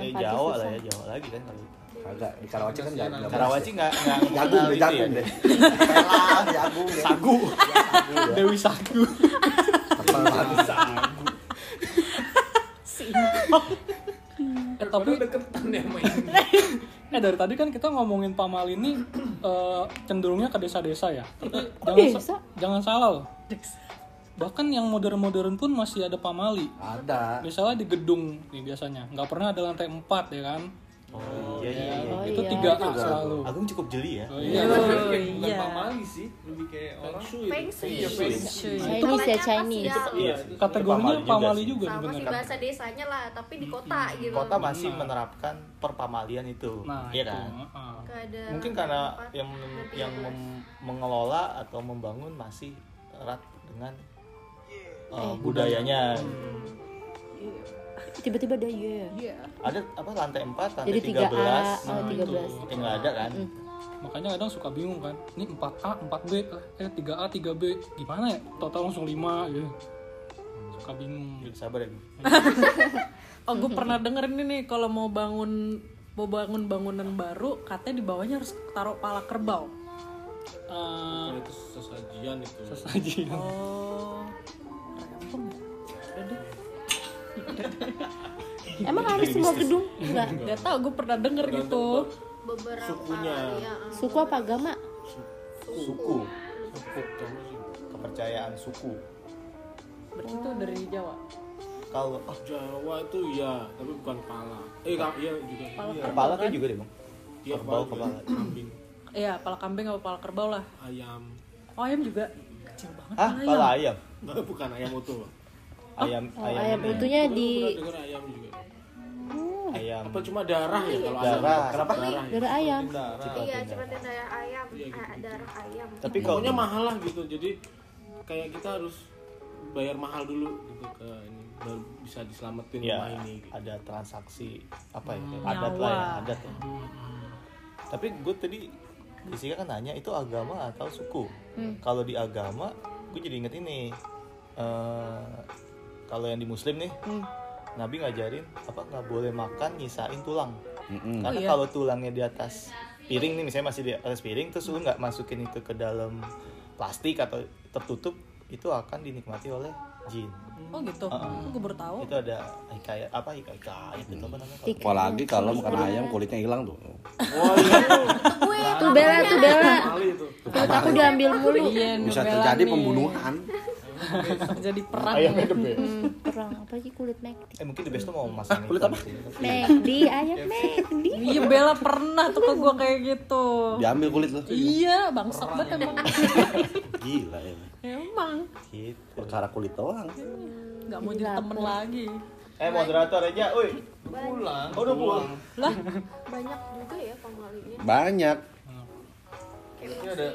Speaker 2: eh, Jawa lah ya Jawa lagi kan kalau itu.
Speaker 3: Kagak di Karawaci kan enggak.
Speaker 2: Karawaci nggak nggak
Speaker 3: Jagung
Speaker 2: mengenal
Speaker 3: deh,
Speaker 2: itu
Speaker 3: jagung
Speaker 2: ya.
Speaker 3: deh. Pelang, jagung deh.
Speaker 2: sagu
Speaker 8: Dewi Sagu eh tapi
Speaker 7: deketan ya main.
Speaker 8: eh dari tadi kan kita ngomongin pamali ini eh, cenderungnya ke desa-desa ya. Tapi jangan
Speaker 6: desa?
Speaker 8: sa- jangan salah loh. Bahkan yang modern-modern pun masih ada pamali
Speaker 3: Ada.
Speaker 8: misalnya di gedung nih biasanya. Nggak pernah ada lantai 4 ya kan
Speaker 2: oh iya iya iya.
Speaker 6: Oh,
Speaker 8: itu
Speaker 6: iya.
Speaker 8: tiga A selalu.
Speaker 2: Agung cukup jeli ya.
Speaker 8: Oh, iya.
Speaker 7: Bukan
Speaker 4: iya.
Speaker 7: pamali sih, lebih kayak orang
Speaker 5: Feng Shui.
Speaker 7: Iya, feng
Speaker 4: Shui.
Speaker 6: Chinese ya Chinese.
Speaker 2: Iya
Speaker 8: kategorinya
Speaker 2: Pamali juga sih.
Speaker 5: Sama sih bahasa desanya lah, tapi di kota gitu.
Speaker 2: kota masih menerapkan perpamalian itu.
Speaker 8: Nah
Speaker 2: iya
Speaker 8: itu.
Speaker 2: kan? Mungkin karena yang yang mengelola atau membangun masih erat dengan uh, budayanya
Speaker 6: tiba-tiba ada ya
Speaker 2: ada apa lantai 4, lantai
Speaker 6: Jadi 3A,
Speaker 2: 13
Speaker 6: oh, 13.
Speaker 2: itu nggak ada kan
Speaker 8: makanya kadang suka bingung kan ini 4A 4B eh 3A 3B gimana ya total langsung 5 gitu suka bingung
Speaker 2: Gitu, sabar ya.
Speaker 4: Oh, gue pernah denger ini nih kalau mau bangun mau bangun bangunan baru, katanya di bawahnya harus taruh pala kerbau.
Speaker 8: Eh,
Speaker 9: Kalau itu sesajian itu.
Speaker 8: sesaji
Speaker 4: Oh, rempong ya?
Speaker 6: Emang harus semua gedung enggak
Speaker 4: Gak tau, gue pernah denger gitu.
Speaker 5: beberapa
Speaker 9: Sukunya.
Speaker 5: ya,
Speaker 6: suku apa agama
Speaker 2: suku
Speaker 9: sih.
Speaker 2: kepercayaan suku
Speaker 4: Berarti itu dari Jawa.
Speaker 2: kalau oh,
Speaker 9: Jawa itu ya, tapi bukan kepala. Eh, ka- iya juga. Iya,
Speaker 2: kepala tuh juga deh bang
Speaker 9: Iya,
Speaker 2: kerbau
Speaker 9: kepala.
Speaker 2: kepala
Speaker 9: Kambing,
Speaker 4: Iya, pala kambing apa pala kerbau lah.
Speaker 9: ayam.
Speaker 4: Oh, ayam juga kecil banget.
Speaker 2: ah
Speaker 4: pala
Speaker 2: kepala ayam
Speaker 9: bukan ayam utuh.
Speaker 2: Ayam
Speaker 6: oh ayam
Speaker 2: ini.
Speaker 6: utuhnya di
Speaker 9: pernah dengar ayam juga.
Speaker 2: ayam
Speaker 9: Apa cuma darah ya kalau ayam?
Speaker 2: Darah.
Speaker 9: Kenapa? Darah. ya?
Speaker 6: darah ayam
Speaker 5: iya cepetin darah ayam eh, darah ayam
Speaker 2: tapi kalau
Speaker 9: Pokoknya mahal lah gitu. Jadi kayak kita harus bayar mahal dulu gitu ke ini baru bisa diselamatin
Speaker 2: ya
Speaker 9: rumah ini. Gitu.
Speaker 2: ada transaksi apa ya
Speaker 4: Hmm,
Speaker 2: adat lah ya
Speaker 4: nyawa.
Speaker 2: adat ya. tapi gue tadi Jessica kan nanya itu agama atau suku kalau di agama gue jadi inget ini eh, kalau yang di muslim nih Nabi ngajarin apa nggak boleh makan nyisain tulang
Speaker 3: Mm-mm.
Speaker 2: karena
Speaker 4: Oh, iya.
Speaker 2: kalau tulangnya di atas piring nih misalnya masih di atas piring terus lu nggak masukin itu ke dalam plastik atau tertutup itu akan dinikmati oleh jin
Speaker 4: Oh gitu.
Speaker 2: Uh-uh.
Speaker 4: Gue baru tahu.
Speaker 2: itu ada hikayat apa hikayat itu apa namanya.
Speaker 3: Apalagi kalau makan ayam kulitnya hilang tuh.
Speaker 9: Iya.
Speaker 6: tuh bela tuh bela kulit aku diambil mulu
Speaker 4: Iya,
Speaker 3: Bisa terjadi pembunuhan.
Speaker 4: Terjadi perang.
Speaker 2: ayamnya the best
Speaker 6: hmm, perang apa sih kulit McD
Speaker 2: eh mungkin the best tuh mau masang
Speaker 3: kulit
Speaker 2: iklan
Speaker 3: apa?
Speaker 6: McD ayam McD
Speaker 4: Iya Bella pernah tuh ke gue kayak gitu.
Speaker 3: Diambil kulit lu.
Speaker 4: Iya, bangsat banget emang.
Speaker 3: Gila ya.
Speaker 4: Emang
Speaker 2: gitu
Speaker 3: Perkara kulit doang.
Speaker 4: nggak mau jadi temen lagi.
Speaker 2: eh moderator aja uy
Speaker 7: Pulang.
Speaker 2: oh, udah pulang
Speaker 4: Lah,
Speaker 5: banyak juga ya pamalinya
Speaker 3: Banyak.
Speaker 7: Ini ada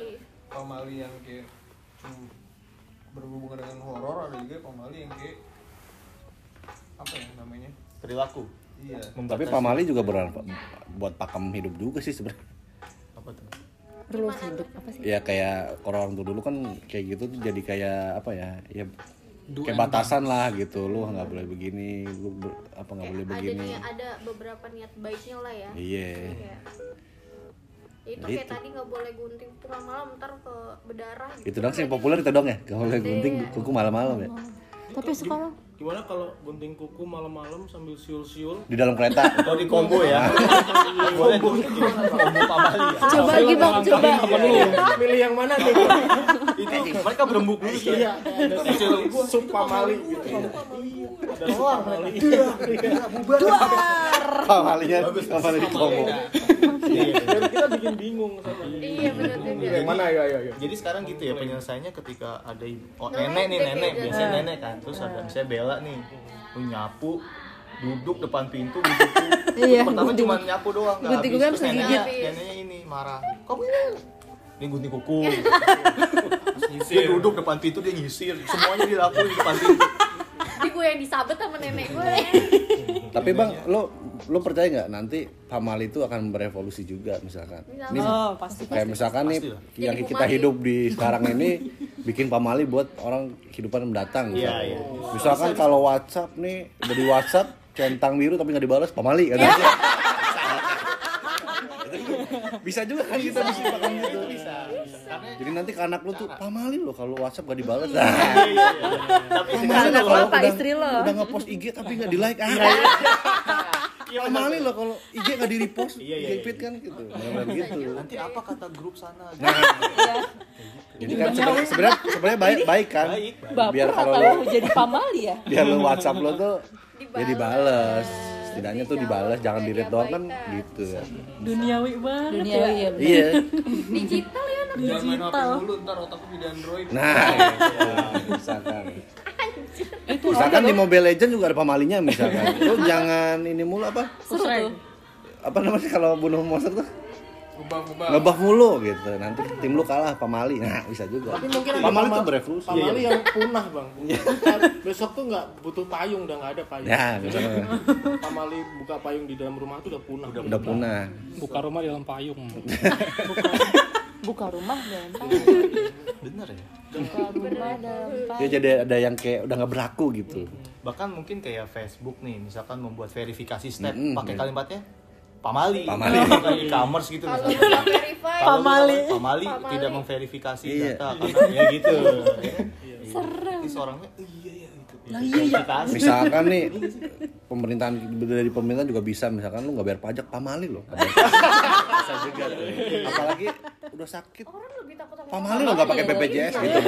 Speaker 7: pamali yang kayak cuma berhubungan dengan horor, ada juga pamali yang kayak apa ya namanya?
Speaker 2: perilaku
Speaker 7: Iya.
Speaker 3: Tapi
Speaker 2: Membatasi.
Speaker 3: pamali juga bermanfaat buat pakem hidup juga sih sebenarnya.
Speaker 2: apa tuh
Speaker 6: rules hidup apa sih
Speaker 3: Ya kayak orang tua dulu kan kayak gitu tuh jadi kayak apa ya? Ya
Speaker 8: Do
Speaker 3: kayak batasan lah gitu. Lu nggak boleh begini, lu ber- apa nggak boleh
Speaker 5: ada
Speaker 3: begini.
Speaker 5: niat ada beberapa niat baiknya lah ya
Speaker 3: Iya.
Speaker 5: Kayak- itu
Speaker 3: Nah,
Speaker 5: kayak
Speaker 3: itu.
Speaker 5: tadi nggak boleh gunting tengah malam ntar ke berdarah gitu.
Speaker 3: Itu dong sih yang populer itu dong ya. Gak boleh gunting kuku malam-malam ya.
Speaker 6: tapi sekarang
Speaker 9: gimana kalau gunting kuku malam-malam sambil siul-siul
Speaker 3: Di dalam kereta.
Speaker 2: Kalau di combo ya. Pamali ya.
Speaker 6: Coba lagi bang, coba.
Speaker 9: milih yang mana nih
Speaker 2: Itu mereka berembuk dulu sih.
Speaker 9: iya ada sup pamali gitu iya ada sup pamali
Speaker 3: Pamalinya, pamali di
Speaker 9: Dan kita bikin bingung sama
Speaker 5: iya benar juga.
Speaker 7: Yang mana ya ya ya
Speaker 2: Jadi sekarang gitu ya penyelesaiannya ketika ada ibu, oh,
Speaker 5: Nenek
Speaker 2: nenek nih nenek. biasanya nenek kan. Terus ada misalnya Bella nih lu nyapu duduk depan pintu duduk
Speaker 6: Iya,
Speaker 2: pertama cuma nyapu doang nggak
Speaker 6: gunting
Speaker 2: habis.
Speaker 6: kuku
Speaker 2: Terus neneknya
Speaker 5: gigit.
Speaker 2: neneknya ini marah. Kamu ini ini gunting kuku dia duduk depan pintu dia nyisir. Semuanya dilakuin di depan pintu.
Speaker 5: Jadi gue yang disabet sama nenek gue
Speaker 3: Tapi bang, lo lo percaya nggak nanti pamali itu akan berevolusi juga misalkan? Ini
Speaker 4: Oh, pasti.
Speaker 3: kayak misalkan nih
Speaker 2: Pastilah.
Speaker 3: yang
Speaker 5: Jadi
Speaker 3: kita hidup di sekarang ini bikin pamali buat orang kehidupan mendatang
Speaker 2: Iya,
Speaker 3: misalkan.
Speaker 2: iya.
Speaker 3: Misalkan kalau WhatsApp nih udah di WhatsApp centang biru tapi nggak dibalas pamali kan? bisa juga kan kita bisa makan gitu. Jadi nanti ke anak lu tuh pamali lo kalau WhatsApp gak dibalas. Nah,
Speaker 2: tapi
Speaker 3: pamali lo
Speaker 6: Anak lo
Speaker 3: kalau
Speaker 6: apa
Speaker 3: udah,
Speaker 6: istri lo?
Speaker 3: udah nge-post IG tapi nggak di like. Ah, pamali lo kalau IG nggak di repost,
Speaker 2: Iya, iya,
Speaker 3: feed kan gitu. Bener-bener gitu.
Speaker 2: nanti apa kata grup sana
Speaker 3: Jadi kan sebenarnya sebenarnya sebenarnya baik baik kan.
Speaker 2: Baik,
Speaker 3: Biar kalau lo
Speaker 6: jadi pamali ya?
Speaker 3: biar lo WhatsApp lo tuh ya
Speaker 5: Dibales.
Speaker 3: Setidaknya tuh dibales, jangan di read doang kan
Speaker 5: Diabaikan.
Speaker 3: gitu ya.
Speaker 4: Duniawi banget
Speaker 6: Dunia
Speaker 4: ya.
Speaker 6: iya.
Speaker 3: Iya.
Speaker 5: digital ya anak
Speaker 7: jangan main HP
Speaker 4: Digital.
Speaker 7: dulu ntar otakku jadi android
Speaker 3: Nah, gitu. misalkan. Di Mobile Legend juga ada pamalinya misalkan. Lo jangan ini mulu apa?
Speaker 6: Seru tuh.
Speaker 3: Apa namanya kalau bunuh monster tuh?
Speaker 7: ubah
Speaker 3: Ngebuff mulu gitu. Nanti tim lu kalah pamali. Nah, bisa juga.
Speaker 9: tapi mungkin
Speaker 3: Pamali
Speaker 9: pama-
Speaker 3: tuh berevolusi.
Speaker 9: pamali yang punah bang Ntar besok tuh nggak butuh payung udah nggak ada payung
Speaker 3: Ya, misalnya
Speaker 9: pamali buka payung di dalam rumah tuh udah punah
Speaker 3: udah punah.
Speaker 8: buka rumah di dalam payung
Speaker 6: Buka rumah dan
Speaker 2: bener ya
Speaker 6: buka rumah dalam
Speaker 3: Dia jadi ada yang kayak udah nggak berlaku gitu.
Speaker 2: bahkan mungkin kayak Facebook nih misalkan membuat verifikasi step
Speaker 3: Mm-mm.
Speaker 2: pakai kalimatnya pamali
Speaker 3: Pamali.
Speaker 2: E-commerce gitu misalnya.
Speaker 4: Pamali.
Speaker 2: pamali
Speaker 5: Pamali.
Speaker 2: tidak memverifikasi
Speaker 3: Iya.
Speaker 2: data karena ya gitu serem terus orangnya iya ya gitu verifikasi
Speaker 3: Misalkan nih pemerintahan dari pemerintah juga bisa misalkan lu nggak bayar pajak pamali lo. bisa juga tuh. Apalagi udah sakit
Speaker 5: orang lebih takut sama
Speaker 3: pamali lo nggak pakai BPJS gitu.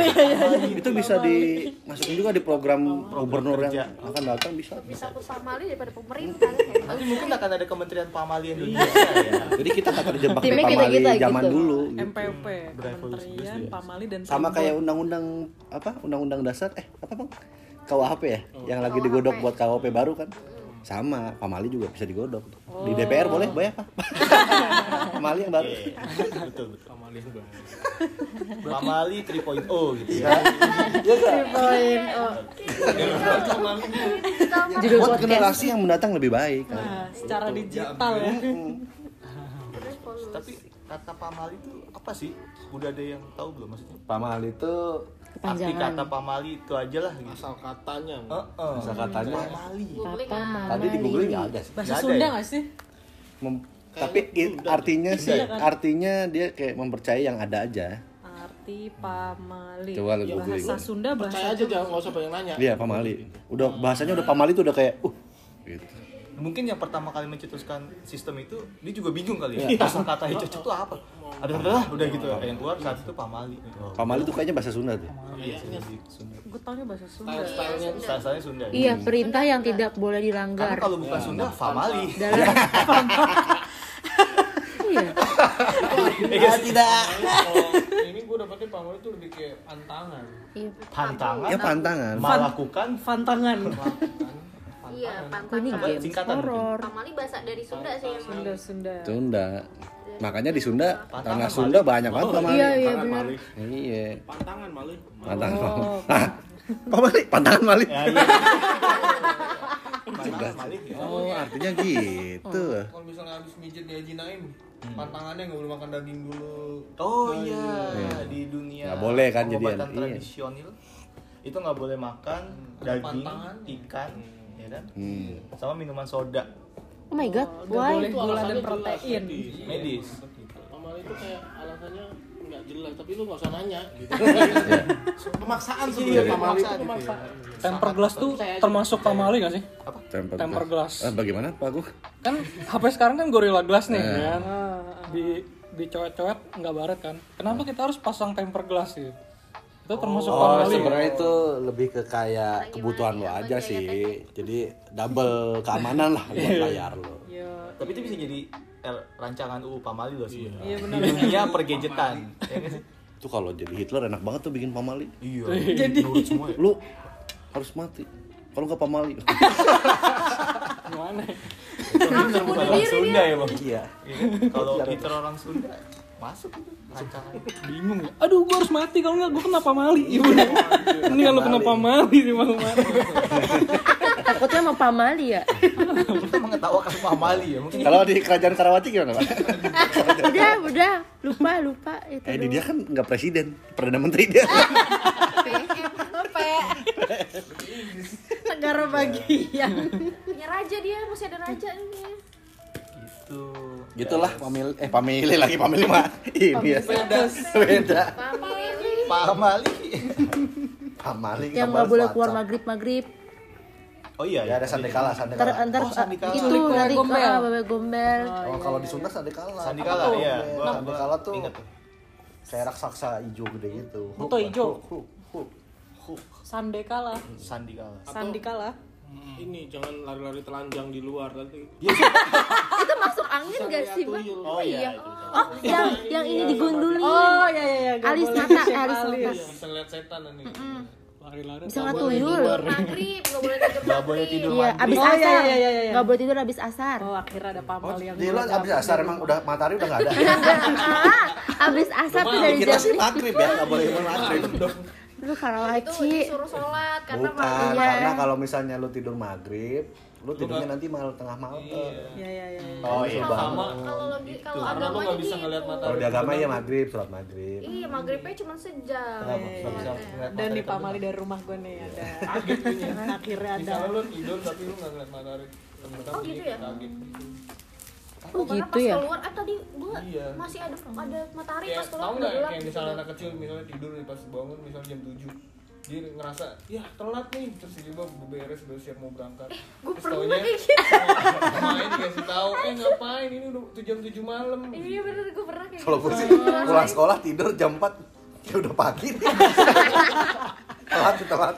Speaker 3: Itu bisa dimasukin juga di program gubernur yang akan datang bisa.
Speaker 5: lebih takut sama Ali daripada pemerintah
Speaker 2: nanti mungkin akan ada kementerian pamali Indonesia ya
Speaker 3: Jadi kita kata dijebak di pamali zaman
Speaker 6: gitu.
Speaker 3: dulu. gitu.
Speaker 4: MPP, Kementerian Pamali dan
Speaker 3: Sama kayak undang-undang apa? Undang-undang dasar eh apa bang? KUHP ya, yang lagi digodok buat KUHP baru kan? Sama, pamali juga bisa digodok. Di DPR boleh bayar pak? pamali yang baru.
Speaker 2: Iya, betul betul
Speaker 9: pamali yang baru
Speaker 2: pamali 3.0 gitu ya
Speaker 4: poin. Oh,
Speaker 6: Judul
Speaker 3: Buat
Speaker 6: podcast.
Speaker 3: generasi yang mendatang lebih baik kan.
Speaker 4: nah, secara digital ya.
Speaker 2: tapi kata pamali itu apa sih udah ada yang tahu belum maksudnya
Speaker 3: Pamali itu
Speaker 2: arti kata pamali itu aja lah gitu
Speaker 9: asal katanya Bang.
Speaker 2: Heeh.
Speaker 3: Asal katanya.
Speaker 2: pamali
Speaker 3: tadi di googling nggak ada sih.
Speaker 4: Bahasa
Speaker 2: ada
Speaker 4: Sunda
Speaker 2: ya?
Speaker 4: nggak sih?
Speaker 3: Mem- tapi i- artinya sih, artinya dia kayak mempercayai yang ada aja.
Speaker 4: Arti pamali.
Speaker 3: Coba lu googling.
Speaker 4: Bahasa Sunda bahasa
Speaker 9: percaya aja jangan nggak usah banyak nanya
Speaker 3: Iya pamali. Udah bahasanya udah pamali tuh udah kayak uh gitu.
Speaker 2: Mungkin yang pertama kali mencetuskan sistem itu dia juga bingung kali ya. Asal kata hijau itu apa? Ada ada udah gitu. Yang keluar saat itu pamali
Speaker 3: Pamali tuh kayaknya bahasa Sunda tuh.
Speaker 2: iya Sunda. Sunda
Speaker 4: Gue taunya bahasa Sunda.
Speaker 9: style stylenya
Speaker 2: Sunda. Ya.
Speaker 6: Iya, perintah yang tidak boleh
Speaker 2: karena
Speaker 6: dilanggar.
Speaker 2: kalau bukan Sunda famali
Speaker 6: Dalam Iya.
Speaker 2: Iya, tidak
Speaker 9: gue dapetnya pamali itu lebih kayak pantangan.
Speaker 6: Iya.
Speaker 2: pantangan?
Speaker 3: Ya pantangan.
Speaker 2: melakukan
Speaker 4: Fantangan.
Speaker 5: Iya
Speaker 6: ini
Speaker 5: pantangan
Speaker 6: game
Speaker 2: singkatan
Speaker 6: horor.
Speaker 5: pamali bahasa dari Sunda sih emang
Speaker 4: Sunda Sunda.
Speaker 3: Sunda. Makanya di Sunda,
Speaker 2: Pantangan
Speaker 3: tanah
Speaker 2: Mali.
Speaker 3: Sunda banyak banget pamali.
Speaker 6: Iya, iya
Speaker 9: Pantangan
Speaker 6: benar.
Speaker 3: Iya.
Speaker 9: pantangan mali
Speaker 3: Pantangan. Nah, pamali, pantangan Mali.
Speaker 2: ya iya pantangan mali ya.
Speaker 3: Oh, artinya gitu.
Speaker 9: kalau misalnya habis mijit diajinain pantangannya nggak boleh makan daging dulu
Speaker 2: Oh iya,
Speaker 3: Iya.
Speaker 2: di dunia
Speaker 3: Nggak boleh kan
Speaker 2: pengobatan
Speaker 3: iya.
Speaker 2: tradisional itu nggak boleh makan
Speaker 9: Ada
Speaker 2: daging,
Speaker 9: pantangan.
Speaker 2: ikan, ya kan?
Speaker 3: Hmm.
Speaker 2: Sama minuman soda
Speaker 6: Oh my god,
Speaker 4: Gak
Speaker 6: why?
Speaker 4: boleh gula dan protein.
Speaker 9: medis.
Speaker 2: medis.
Speaker 9: pamali itu kayak alasannya nggak jelas tapi lu nggak usah nanya gitu
Speaker 7: Pemaksaan
Speaker 9: iya
Speaker 7: sebenarnya.
Speaker 9: pamali itu
Speaker 7: Pemaksaan gitu ya.
Speaker 9: pemaksaan
Speaker 8: temper glass tuh termasuk pamali gak sih
Speaker 3: Temper,
Speaker 8: Temper glass.
Speaker 3: Eh, bagaimana Pak Gu?
Speaker 8: kan HP sekarang kan Gorilla Glass nih kan di di coet-coet nggak baret kan kenapa kita harus pasang temper glass gitu itu termasuk
Speaker 3: Oh, sebenarnya itu lebih ke kayak kebutuhan lo aja sih. Jadi double keamanan lah buat layar lo.
Speaker 2: Tapi itu bisa jadi eh, rancangan UU Pamali loh sebenarnya.
Speaker 4: Iya,
Speaker 2: Di dunia pergadgetan. ya nggak sih?
Speaker 3: Itu kalau jadi Hitler enak banget tuh bikin pamali.
Speaker 2: Iya. Jadi semua ya.
Speaker 3: Lu harus mati. Kalau nggak pamali.
Speaker 8: gimana
Speaker 2: Hitler bukan orang Sunda ya bang.
Speaker 3: iya.
Speaker 2: Iya kan? Kalau Hitler orang Sunda masuk itu
Speaker 8: bingung ya aduh gua harus mati kalau nggak gua kena pamali iya bener ini kalau kena pamali di malam
Speaker 6: Takutnya mau pamali ya.
Speaker 2: Kita mengetawakan Pamali ya mungkin.
Speaker 3: Kalau di kerajaan Karawati gimana, Pak?
Speaker 6: Udah, udah. Lupa, lupa itu.
Speaker 3: Eh, dia kan nggak presiden, perdana menteri dia.
Speaker 4: negara bagian
Speaker 5: punya raja dia masih ada raja ini
Speaker 2: Gitu.
Speaker 3: Gitulah pamili eh pamili lagi pamili mah. Ini ya. Beda.
Speaker 5: family
Speaker 2: Pamali.
Speaker 3: Pamali
Speaker 6: Yang nggak boleh keluar maghrib maghrib.
Speaker 2: Oh iya,
Speaker 3: Ya ada sandekala,
Speaker 6: Ntar,
Speaker 3: sandekala.
Speaker 6: ntar
Speaker 2: Oh, sandikala.
Speaker 6: itu
Speaker 4: Culik
Speaker 6: nanti
Speaker 4: gombel.
Speaker 6: ah, bebek gombel.
Speaker 3: Oh, kalau di Sunda sandekala.
Speaker 2: Sandikala,
Speaker 3: Apa tuh?
Speaker 2: iya.
Speaker 3: Iya,
Speaker 2: Gua-
Speaker 3: Sandekala tuh
Speaker 2: Ingat tuh.
Speaker 3: kayak raksasa hijau gede gitu.
Speaker 4: Beto hijau.
Speaker 3: Huk, huk, huk.
Speaker 4: Sandekala
Speaker 2: Sandikala.
Speaker 4: Sandikala
Speaker 9: ini jangan lari-lari telanjang di luar nanti
Speaker 6: Itu masuk angin gak sih, Bang?
Speaker 9: tuyul.
Speaker 6: Oh iya. Oh, yang yang ini digundulin.
Speaker 4: oh iya iya iya
Speaker 6: Alis mata,
Speaker 4: shave
Speaker 6: alis mata.
Speaker 9: bisa ngeliat setan nanti
Speaker 8: lari-lari
Speaker 6: Bisa nggak tuyul?
Speaker 5: maghrib nggak boleh tidur
Speaker 2: Gak boleh tidur
Speaker 6: Iya, abis
Speaker 4: Oh, iya,
Speaker 6: asar.
Speaker 4: iya, iya, iya.
Speaker 6: Nggak boleh tidur abis asar.
Speaker 4: oh akhirnya ada pamal yang
Speaker 3: Di lu abis asar emang udah matahari udah nggak ada.
Speaker 6: Ah, abis asar tuh dari
Speaker 3: Kita
Speaker 6: jam
Speaker 3: sih maghrib ya, nggak boleh maghrib.
Speaker 6: Lu
Speaker 5: itu
Speaker 6: Karawaci.
Speaker 5: disuruh sholat karena
Speaker 3: Bukan,
Speaker 5: maghrib
Speaker 6: Iya.
Speaker 3: karena kalau misalnya lu tidur maghrib, lu tidurnya nanti malam tengah malam tuh.
Speaker 4: iya iya iya
Speaker 2: Oh iya.
Speaker 5: kalau
Speaker 9: Sama.
Speaker 5: kalau lagi kalau
Speaker 9: Karena lu
Speaker 5: agamanya
Speaker 9: nggak bisa
Speaker 5: gitu.
Speaker 9: ngeliat
Speaker 3: Kalau
Speaker 9: matahari
Speaker 3: di agama ya maghrib, sholat maghrib.
Speaker 5: iya maghribnya cuma sejam? Iya, iya.
Speaker 4: dan di pamali dari rumah gue nih ada akhirnya ada
Speaker 9: misalnya lu tidur tapi lu nggak ngeliat matahari
Speaker 5: Oh, gitu ya?
Speaker 6: Oh
Speaker 5: Karena
Speaker 6: gitu
Speaker 5: pas
Speaker 6: ya.
Speaker 5: keluar eh tadi gua
Speaker 9: Iya.
Speaker 5: masih ada ada matahari
Speaker 9: kayak
Speaker 5: pas keluar
Speaker 9: tau
Speaker 5: udah
Speaker 9: nggak
Speaker 5: gelap
Speaker 9: kayak
Speaker 5: gitu.
Speaker 9: misalnya anak kecil misalnya tidur nih pas bangun misalnya jam 7 dia ngerasa ya telat nih terus tiba beres udah siap mau berangkat
Speaker 5: Gua
Speaker 9: terus
Speaker 5: pernah kayak gitu.
Speaker 9: main dikasih tahu eh ngapain ini udah tuh jam 7 malam
Speaker 5: iya bener gue pernah kayak
Speaker 3: Kalau
Speaker 5: gitu
Speaker 3: gue sih pulang sekolah tidur jam 4 ya udah pagi nih. telat telat.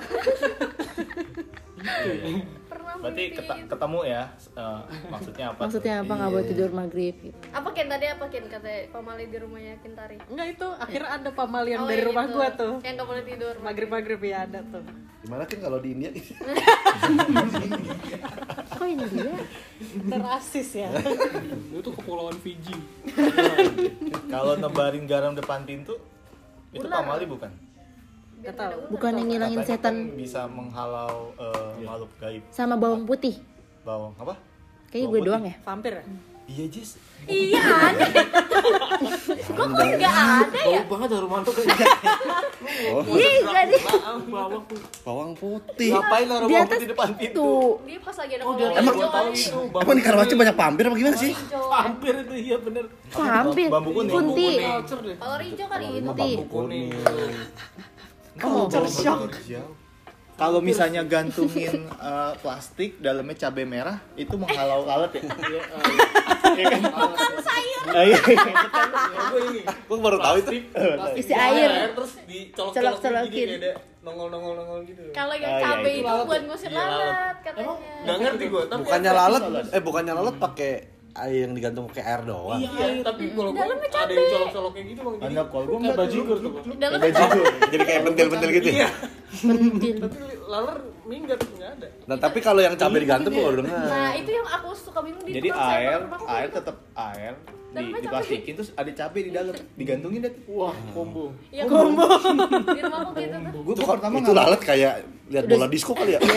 Speaker 2: Berarti
Speaker 5: itu.
Speaker 2: ketemu ya eh, maksudnya apa?
Speaker 6: Maksudnya apa nggak boleh tidur maghrib gitu.
Speaker 5: apa Ken tadi apa Ken kata pamali di rumahnya Kintari
Speaker 4: enggak itu akhirnya ada pamal yang
Speaker 5: Oh,
Speaker 4: dari
Speaker 5: yang
Speaker 4: rumah
Speaker 5: itu.
Speaker 4: gue tuh
Speaker 5: yang gak boleh tidur
Speaker 4: maghrib maghrib ya ada tuh
Speaker 3: Gimana kan kalau di India?
Speaker 6: Kok ini dia?
Speaker 4: terasis ya
Speaker 8: itu kepulauan Fiji
Speaker 2: Kalau nebarin garam depan pintu itu pamali bukan?
Speaker 4: Gak tahu
Speaker 6: Bukan yang ngilangin
Speaker 2: Katanya
Speaker 6: setan
Speaker 2: kan bisa menghalau eh, makhluk gaib.
Speaker 6: sama bawang putih.
Speaker 2: Bawang apa?
Speaker 6: Kayaknya
Speaker 2: Bawang
Speaker 6: gue
Speaker 2: putih.
Speaker 6: doang ya.
Speaker 4: vampir ya
Speaker 2: Iya Jis.
Speaker 5: iya aneh kok kok nggak ada ya
Speaker 9: bau banget rumah tuh kayak
Speaker 3: Oh,
Speaker 6: Ih, gak di
Speaker 9: bawah
Speaker 3: bawang putih.
Speaker 2: Ngapain
Speaker 6: di
Speaker 2: bawang putih depan pintu?
Speaker 6: tuh.
Speaker 5: dia pas lagi ada
Speaker 9: oh
Speaker 3: Emang- Apa di Karawaci banyak vampir apa gimana sih?
Speaker 9: hampir itu iya bener
Speaker 6: Hampir.
Speaker 2: Bambu kuning.
Speaker 6: Kunti.
Speaker 5: kolor hijau kali itu
Speaker 6: Kunti.
Speaker 9: kuning
Speaker 6: Oh,
Speaker 2: Kalau misalnya gantungin eh, plastik dalamnya cabai merah itu menghalau lalat ya? Iya kan? Ah, iya.
Speaker 9: gue ini
Speaker 3: Gue baru tahu itu.
Speaker 6: isi air.
Speaker 9: terus dicolok-colokin ada nongol-nongol-nongol gitu
Speaker 5: kalau yang
Speaker 2: Ah, iya,
Speaker 5: cabai
Speaker 2: itu
Speaker 5: buat ngusir
Speaker 9: Iya, lalat.
Speaker 5: katanya
Speaker 9: nggak ngerti gue tapi
Speaker 3: Bukannya lalat, eh bukannya lalat pakai air yang digantung pakai air doang.
Speaker 9: iya tapi kalau
Speaker 5: Dalamnya
Speaker 9: ada yang colok-colok kayak gitu bang
Speaker 2: Anda kalau gue
Speaker 9: kayak
Speaker 2: enggak
Speaker 9: bajigur tuh
Speaker 5: dalam
Speaker 3: Jadi kayak pentil-pentil gitu. ya?
Speaker 6: Pentil.
Speaker 9: tapi laler minggat nggak ada
Speaker 3: Nah, tapi kalau yang cabai digantung gue baru dengar.
Speaker 5: nah itu yang aku suka bingung di
Speaker 2: Jadi air, air tetap air di,
Speaker 5: Dalamnya
Speaker 2: diplastikin terus ada cabai di dalam, digantungin deh.
Speaker 9: wah combo
Speaker 5: Iya combo di rumahku gitu. Tuh
Speaker 2: Gue
Speaker 3: Itu,
Speaker 2: pertama
Speaker 3: itu lalat kayak lihat bola disco kali ya.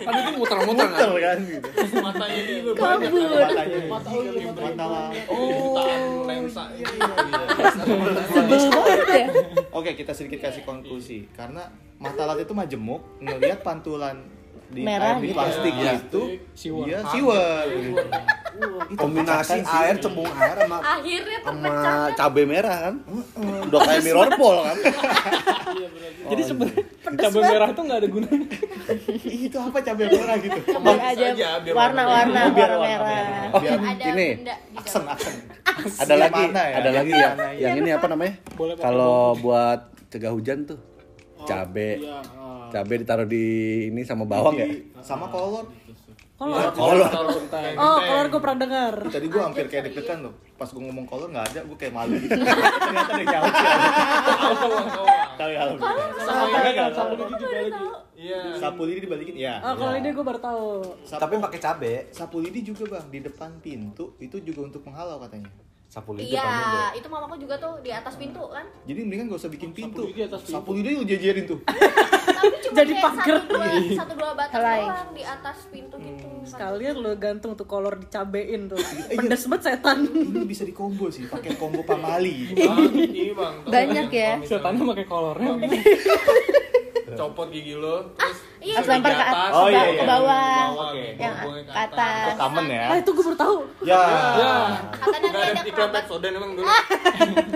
Speaker 8: kan itu muter-muter kan?
Speaker 3: Kan gitu.
Speaker 9: matanya juga banyak
Speaker 6: Kabur.
Speaker 9: kan.
Speaker 2: matanya.
Speaker 9: Mata iya mata oh. Jutaan lensa ini
Speaker 6: Sebel banget ya.
Speaker 2: Oke, kita sedikit kasih konklusi. Karena mata lalat itu majemuk ngelihat pantulan di
Speaker 6: Merah
Speaker 2: air di
Speaker 6: gitu.
Speaker 2: plastik
Speaker 9: Iya.
Speaker 2: itu dia siwar.
Speaker 3: Kombinasi air cembung air sama
Speaker 5: akhirnya
Speaker 3: sama cabai merah kan. Udah kayak mirror ball kan.
Speaker 8: Jadi sebenarnya cabai merah itu nggak ada gunanya.
Speaker 2: itu apa cabai merah gitu
Speaker 6: biar ada
Speaker 7: aja, biar
Speaker 6: warna-warna
Speaker 2: Biar
Speaker 6: warna
Speaker 2: warna
Speaker 6: merah
Speaker 2: merah.
Speaker 3: Oh,
Speaker 5: ada
Speaker 3: ini
Speaker 2: aksen aksen
Speaker 3: ada lagi,
Speaker 2: ya?
Speaker 3: ada lagi ya.
Speaker 2: ya?
Speaker 3: Yang ini apa namanya? Kalau buat cegah hujan tuh cabai.
Speaker 9: Iya, ah.
Speaker 3: Cabai ditaruh di ini sama bawang ya?
Speaker 2: sama kolor.
Speaker 4: Kolor.
Speaker 3: Kolor.
Speaker 4: oh kolor gue pernah dengar.
Speaker 2: Tadi gue hampir kayak deg-degan tuh pas gue ngomong kolor nggak ada gue kayak malu. Ternyata dari jauh tahu ya
Speaker 8: Sapu lidi juga lagi.
Speaker 7: Iya.
Speaker 2: sapu lidi dibalikin. Ya
Speaker 4: oh kalau ini gue baru tahu.
Speaker 2: Sapu-
Speaker 1: Tapi pakai cabe.
Speaker 2: sapu lidi juga bang. Di depan pintu itu juga untuk menghalau katanya.
Speaker 1: Sapu lidi
Speaker 5: iya itu mamaku juga tuh di atas pintu kan?
Speaker 2: Jadi mendingan gak usah bikin pintu.
Speaker 9: lidi atas pintu.
Speaker 2: sapu lidi lu jejerin tuh
Speaker 5: tapi cuma
Speaker 4: Jadi
Speaker 5: kayak
Speaker 4: pagar.
Speaker 5: satu dua satu dua batang
Speaker 6: Helai.
Speaker 5: doang di atas pintu gitu
Speaker 4: sekalian lo gantung tuh kolor dicabein tuh pedes banget setan
Speaker 2: ini bisa di combo sih pakai combo pamali
Speaker 7: Bang, ini bang.
Speaker 6: Banyak ya.
Speaker 8: Setannya pakai kolornya.
Speaker 7: Copot gigi lo, terus
Speaker 5: iya,
Speaker 6: Terus lempar ke atas,
Speaker 2: Oh,
Speaker 6: ke,
Speaker 2: iya,
Speaker 6: ke
Speaker 2: iya.
Speaker 6: bawah,
Speaker 2: Oke.
Speaker 6: yang ke atas.
Speaker 2: common ya
Speaker 4: ah itu gue baru tahu
Speaker 2: ya
Speaker 5: kata nanti
Speaker 7: nggak ada iklan
Speaker 5: kerabat
Speaker 7: Pepsodent emang dulu.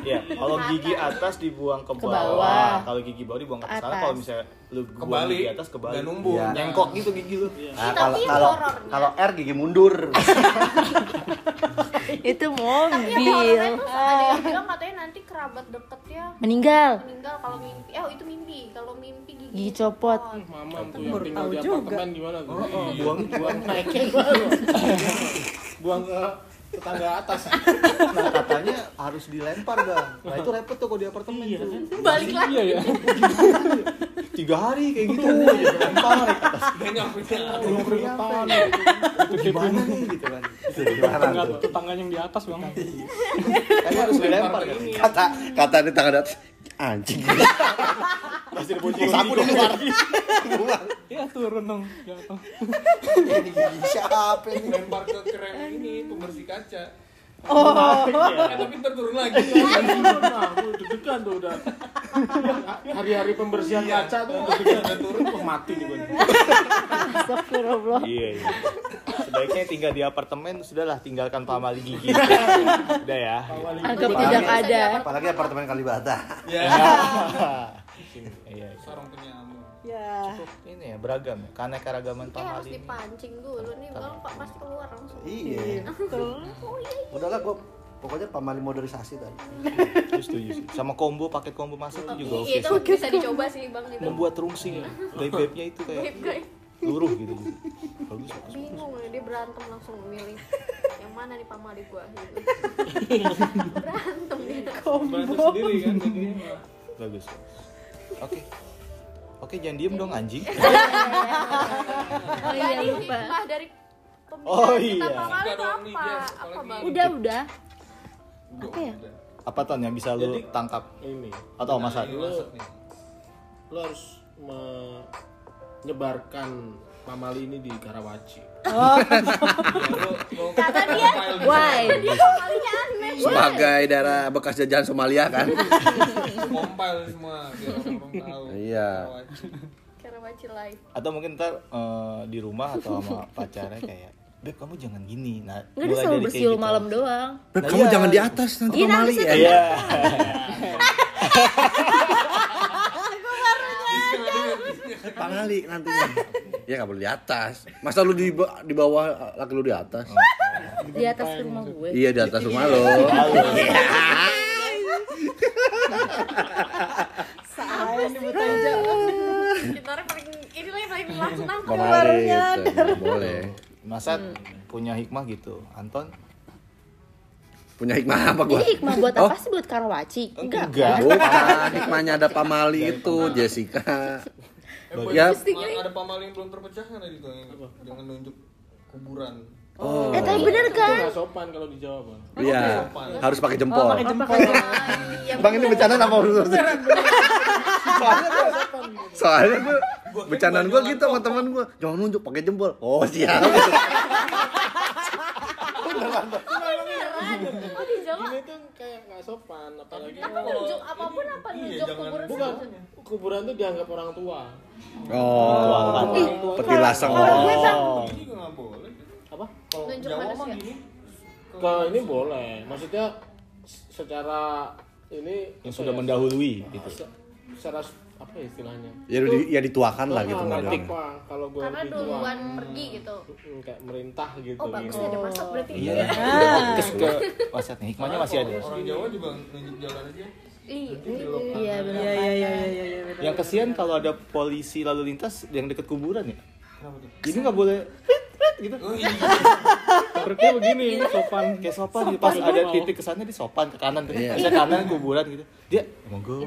Speaker 2: ya kalau gigi atas dibuang ke bawah,
Speaker 6: bawah.
Speaker 2: kalau gigi bawah dibuang ke atas kalau misalnya lu buang gigi atas kebalik
Speaker 7: nggak numbung.
Speaker 2: Iya. nyengkok gitu gigi lu
Speaker 3: Nah,
Speaker 5: Tapi
Speaker 3: kalau kalau kalau R gigi mundur.
Speaker 6: Itu
Speaker 5: tapi yang
Speaker 6: mobil.
Speaker 5: tuh ada yang bilang katanya nanti kerabat deketnya
Speaker 6: Meninggal.
Speaker 5: meninggal kalau mimpi oh itu mimpi kalau mimpi gigi
Speaker 6: copot.
Speaker 9: Mamam tuh yang tinggal
Speaker 4: tahu
Speaker 9: di
Speaker 4: juga.
Speaker 9: apartemen gimana tuh?
Speaker 2: buang buang
Speaker 9: naiknya gimana? buang ke tetangga atas.
Speaker 2: nah katanya harus dilempar bang. Nah itu repot tuh kalau di apartemen tuh.
Speaker 5: balik lagi.
Speaker 8: Iya ya.
Speaker 2: tiga hari kayak gitu aja dilempar. Naik atas belum itu gimana nih gitu kan?
Speaker 8: Tetangga tetangganya yang di atas bang.
Speaker 2: kayaknya harus dilempar kan
Speaker 3: Kata kata di tangan atas anjing.
Speaker 2: pasti dipuncing sapu di luar
Speaker 8: Iya turun dong. Jatuh.
Speaker 3: Gigi siapa ini?
Speaker 7: lempar ke krem ini pembersih kaca.
Speaker 4: oh
Speaker 7: Eh tapi ntar turun lagi.
Speaker 9: Nah, gue deg-degan tuh udah. Hari-hari pembersihan kaca tuh deg-degan udah turun kok mati nih gue.
Speaker 6: Astagfirullah.
Speaker 2: iya iya sebaiknya tinggal di apartemen sudahlah tinggalkan pamali gigi udah ya
Speaker 6: Anggap tidak ada.
Speaker 3: Apalagi apartemen Kalibata.
Speaker 7: Ya.
Speaker 2: Iya.
Speaker 7: Sarung penyambung.
Speaker 4: ya.
Speaker 2: Ini ya beragam ya. Keanekaragaman
Speaker 5: kayak harus dipancing dulu nih bang. Pak pasti keluar langsung?
Speaker 3: Iya.
Speaker 5: oh iya
Speaker 3: Udahlah gua pokoknya pamali modernisasi tadi.
Speaker 2: Setuju sih. Sama combo paket combo masak itu juga oke
Speaker 5: iya itu bisa dicoba sih bang itu
Speaker 2: membuat rungsing. Gaib-gaibnya itu kayak
Speaker 5: gaib.
Speaker 2: luruh gitu gitu. Bagus bagus
Speaker 5: bingung ya. Dia berantem langsung memilih yang mana nih pamali gua? Gitu berantem dia.
Speaker 7: Bantu sendiri kan jadinya.
Speaker 2: bagus oke oke jangan diem dong anjing
Speaker 6: Oh iya lupa.
Speaker 5: hikmah dari
Speaker 2: Oh,
Speaker 5: kita
Speaker 2: iya.
Speaker 5: itu apa bang
Speaker 6: Udah udah. Apa ya?
Speaker 2: apa ton yang bisa lu tangkap
Speaker 9: Ini.
Speaker 2: atau
Speaker 7: masak nih.
Speaker 9: Lo harus menyebarkan pamali ini di Karawaci.
Speaker 5: kata dia
Speaker 6: Why?
Speaker 5: dia pamalinya aneh
Speaker 3: Sebagai daerah bekas jajahan Somalia kan.
Speaker 7: Compile semua tahu.
Speaker 3: Iya.
Speaker 5: Karawaci live
Speaker 2: atau mungkin ntar eh, di rumah atau sama pacarnya kayak beb kamu jangan gini nah
Speaker 6: Enggak dia selalu bersiul malam doang.
Speaker 3: Beb, kamu jangan di atas nanti
Speaker 6: Iya, nanti
Speaker 3: ya.
Speaker 2: iya
Speaker 3: Pamali nantinya. Ya nggak boleh di atas. Masa lu di, ba- di bawah laki lu di atas?
Speaker 6: Di atas rumah gue.
Speaker 3: Iya di atas rumah lo.
Speaker 4: Aja?
Speaker 5: gitarnya paling ini lah yang paling langsung nangkep.
Speaker 3: Pamali gitu. Boleh.
Speaker 2: masa punya hikmah gitu? Anton?
Speaker 3: Punya hikmah apa gua?
Speaker 6: Jadi hikmah buat apa sih? Buat Karawaci? Enggak.
Speaker 2: enggak.
Speaker 3: Bukan, hikmahnya ada pamali itu, Jessica. Ya,
Speaker 7: Ma- ada pamali yang belum terpecah kan tadi tuh yang jangan nunjuk kuburan.
Speaker 3: oh,
Speaker 6: Eh tapi bener
Speaker 9: Itu
Speaker 6: kan?
Speaker 9: nggak sopan kalau dijawab.
Speaker 3: Iya, harus pakai jempol.
Speaker 4: pakai jempol.
Speaker 5: Iya,
Speaker 3: Bang ini bercanda apa? Urus Soalnya gua, soalnya gua bercandaan gua gitu sama teman gua. Jangan nunjuk pakai jempol. Oh, siap.
Speaker 5: oh di Jawa
Speaker 9: Gini tuh kayak nggak sopan, apalagi
Speaker 5: apa nunjuk apa pun apa
Speaker 7: Iya,
Speaker 5: nunjuk kuburan
Speaker 9: bukan
Speaker 5: sih?
Speaker 9: kuburan tuh dianggap orang tua.
Speaker 3: Oh, petilaseng.
Speaker 6: Kalau gue bang,
Speaker 2: Oh.
Speaker 7: Ini juga nggak boleh.
Speaker 9: Apa?
Speaker 7: kalau
Speaker 5: Nunjuk
Speaker 7: Jawa
Speaker 5: manusia.
Speaker 7: mah gini
Speaker 9: ke ini boleh maksudnya secara ini
Speaker 2: yang sudah
Speaker 9: ya,
Speaker 2: mendahului gitu
Speaker 9: secara apa ya istilahnya?
Speaker 3: Ya, di- ya dituakan lah gitu modelnya.
Speaker 9: kalau gue
Speaker 5: karena duluan pergi gitu.
Speaker 9: kayak merintah gitu.
Speaker 5: Oh bagus
Speaker 9: gitu.
Speaker 5: ada masak berarti.
Speaker 2: Iya.
Speaker 5: Ya
Speaker 2: udah fokus ke wasiatnya hikmahnya masih ada.
Speaker 7: Orang Jawa juga nunjuk jalan aja.
Speaker 5: Iya
Speaker 6: iya
Speaker 4: Iya iya iya iya iya.
Speaker 2: yang kesian kalau ada polisi lalu lintas yang deket kuburan ya?
Speaker 7: Kenapa tuh?
Speaker 2: Jadi nggak boleh gitu.
Speaker 7: Oh iya
Speaker 8: Sepertinya begini sopan.
Speaker 2: Kayak sopan gitu. pas ada titik kesannya di sopan ke kanan tuh
Speaker 3: Iya.
Speaker 2: bisa kanan kuburan gitu. Dia monggo.